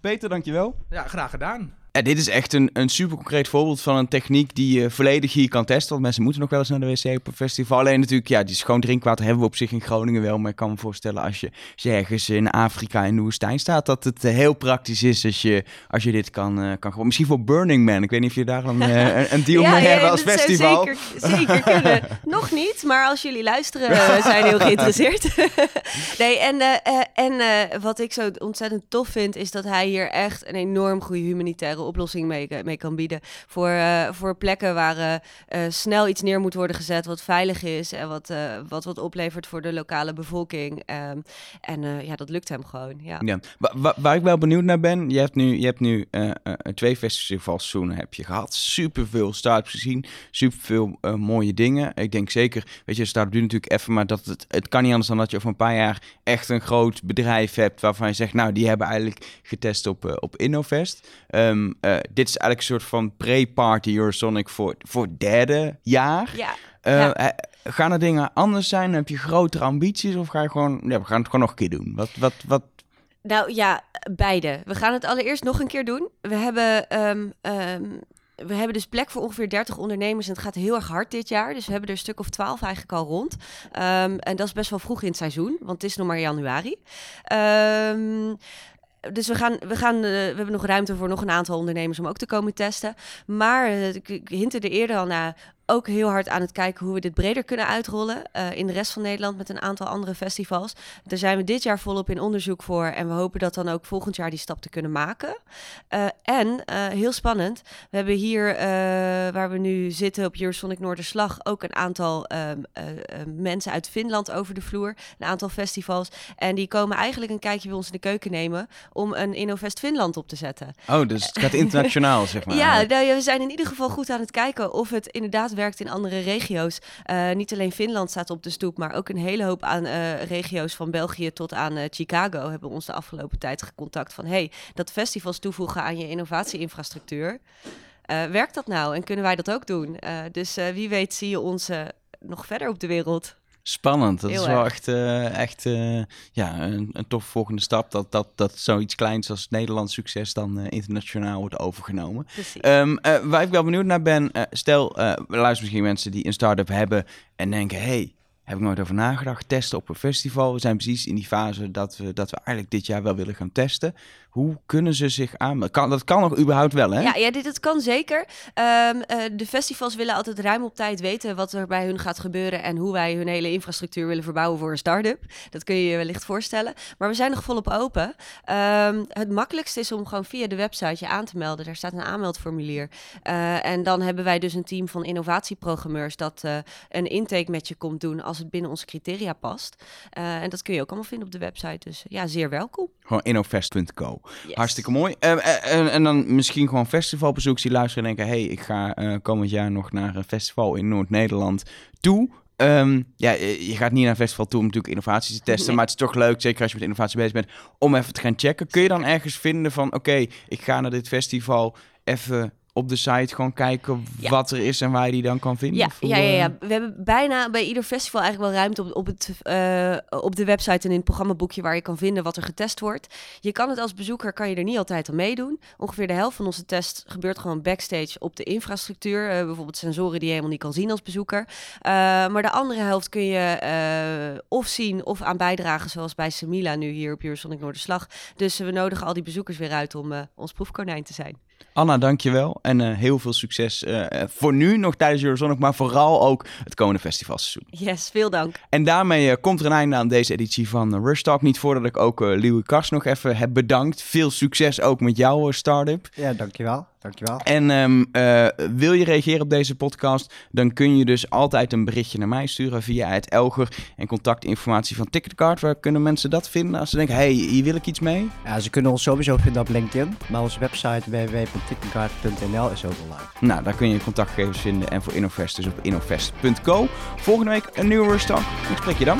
[SPEAKER 1] Peter, dankjewel.
[SPEAKER 4] Ja, graag gedaan.
[SPEAKER 1] Ja, dit is echt een, een super concreet voorbeeld van een techniek die je volledig hier kan testen. Want mensen moeten nog wel eens naar de wc op festival. Alleen natuurlijk, ja, die schoon drinkwater hebben we op zich in Groningen wel. Maar ik kan me voorstellen als je, ergens in Afrika in de woestijn staat, dat het heel praktisch is als je, als je dit kan, uh, kan gewoon. Misschien voor Burning Man. Ik weet niet of je daar dan uh, een deal
[SPEAKER 2] ja,
[SPEAKER 1] mee
[SPEAKER 2] ja,
[SPEAKER 1] hebben als festival.
[SPEAKER 2] Zeker, zeker kunnen. nog niet, maar als jullie luisteren, uh, zijn heel geïnteresseerd. nee, en, en wat ik zo ontzettend tof vind, is dat hij hier echt een enorm goede humanitaire oplossing mee, mee kan bieden. Voor, uh, voor plekken waar uh, snel iets neer moet worden gezet wat veilig is en wat, wat wat oplevert voor de lokale bevolking. Um, en ja, dat lukt hem gewoon. Ja.
[SPEAKER 1] ja. Waar, ik wel benieuwd naar ben, je hebt nu, je hebt nu twee festivalseizoenen heb je gehad. Superveel startups gezien, superveel mooie dingen. Ik denk zeker, weet je, start duurt natuurlijk even, maar dat het, het kan niet anders dan dat je over een paar jaar echt een groot bedrijf hebt waarvan je zegt, nou, die hebben eigenlijk getest op, op Innovest. Um, uh, dit is eigenlijk een soort van pre-party Eurosonic voor, voor het derde jaar.
[SPEAKER 2] Ja.
[SPEAKER 1] Uh, ja. Gaan er dingen anders zijn? Heb je grotere ambities of ga je gewoon, ja, we gaan het gewoon nog een keer doen? Wat, wat, wat...
[SPEAKER 2] Nou ja, beide. We gaan het allereerst nog een keer doen. We hebben um, um, we hebben dus plek voor ongeveer 30 ondernemers en het gaat heel erg hard dit jaar. Dus we hebben er een stuk of 12 eigenlijk al rond. Ehm, en dat is best wel vroeg in het seizoen, want het is nog maar januari. Ehm, dus we, gaan, we, gaan, uh, we hebben nog ruimte voor nog een aantal ondernemers om ook te komen testen. Maar uh, ik, ik er eerder al naar ook heel hard aan het kijken hoe we dit breder kunnen uitrollen uh, in de rest van Nederland met een aantal andere festivals. Daar zijn we dit jaar volop in onderzoek voor en we hopen dat dan ook volgend jaar die stap te kunnen maken. Uh, en uh, heel spannend, we hebben hier waar we nu zitten op Eurosonic Noorderslag ook een aantal ehm, mensen uit Finland over de vloer, een aantal festivals. En die komen eigenlijk een kijkje bij ons in de keuken nemen om een Innovest Finland op te zetten.
[SPEAKER 1] Oh, dus het gaat internationaal zeg maar.
[SPEAKER 2] Ja, nou, we zijn in ieder geval goed aan het kijken of het inderdaad werkt in andere regio's. Uh, niet alleen Finland staat op de stoep, maar ook een hele hoop aan uh, regio's van België tot aan uh, Chicago hebben ons de afgelopen tijd gecontact van hey, dat festivals toevoegen aan je innovatieinfrastructuur. werkt dat nou en kunnen wij dat ook doen? dus wie weet zie je ons nog verder op de wereld.
[SPEAKER 1] Spannend. Dat Heel is wel erg. echt, uh, echt uh, ja, een, een tof volgende stap. Dat, dat, dat zoiets kleins als Nederlands succes dan uh, internationaal wordt overgenomen. Um, waar ik wel benieuwd naar ben, stel, we luisteren misschien mensen die een start-up hebben en denken, hey, heb ik nooit over nagedacht. Testen op een festival. We zijn precies in die fase dat we, dat we eigenlijk dit jaar wel willen gaan testen. Hoe kunnen ze zich aan? Dat kan nog überhaupt wel, hè?
[SPEAKER 2] Ja, ja dit, dat kan zeker. Um, uh, de festivals willen altijd ruim op tijd weten wat er bij hun gaat gebeuren en hoe wij hun hele infrastructuur willen verbouwen voor een start-up. Dat kun je je wellicht voorstellen. Maar we zijn nog volop open. Um, het makkelijkste is om gewoon via de website je aan te melden. Daar staat een aanmeldformulier. Uh, en dan hebben wij dus een team van innovatieprogrammeurs dat uh, een intake met je komt doen als het binnen onze criteria past. en dat kun je ook allemaal vinden op de website. Dus ja, zeer welkom.
[SPEAKER 1] Gewoon innovest.co. Yes. Hartstikke mooi. Uh, en, en, dan misschien gewoon festivalbezoekers die luisteren en denken... hey, ik ga komend jaar nog naar een festival in Noord-Nederland toe. Um, ja, je gaat niet naar een festival toe om natuurlijk innovaties te testen, nee. maar het is toch leuk, zeker als je met innovatie bezig bent, om even te gaan checken. Kun je dan ergens vinden van, oké, okay, ik ga naar dit festival even op de site gewoon kijken ja. wat er is en waar je die dan kan vinden?
[SPEAKER 2] Ja, ja, ja, ja, we hebben bijna bij ieder festival eigenlijk wel ruimte op, op, het, uh, op de website en in het programmaboekje waar je kan vinden wat er getest wordt. Je kan het als bezoeker, kan je er niet altijd aan meedoen. Ongeveer de helft van onze test gebeurt gewoon backstage op de infrastructuur. Uh, bijvoorbeeld sensoren die je helemaal niet kan zien als bezoeker. Uh, maar de andere helft kun je of zien of aan bijdragen, zoals bij Semila nu hier op Eurosonic Noorderslag. Dus we nodigen al die bezoekers weer uit om ons proefkonijn te zijn.
[SPEAKER 1] Anna, dankjewel. En uh, heel veel succes uh, voor nu nog tijdens Eurozonic, maar vooral ook het komende festivalseizoen.
[SPEAKER 2] Yes, veel dank.
[SPEAKER 1] En daarmee uh, komt er een einde aan deze editie van Rush Talk. Niet voordat ik ook uh, Liewe Kars nog even heb bedankt. Veel succes ook met jouw start-up.
[SPEAKER 3] Ja, dankjewel. Dankjewel.
[SPEAKER 1] En um, uh, wil je reageren op deze podcast, dan kun je dus altijd een berichtje naar mij sturen via het Elger en contactinformatie van Ticketcard. Waar kunnen mensen dat vinden als ze denken, hey, hier wil ik iets mee?
[SPEAKER 3] Ja, ze kunnen ons sowieso vinden op LinkedIn, maar onze website www.ticketcard.nl is ook online.
[SPEAKER 1] Nou, daar kun je contactgegevens vinden en voor Innovest dus op innovest.co. Volgende week een nieuwe Rush Talk. Ik spreek je dan.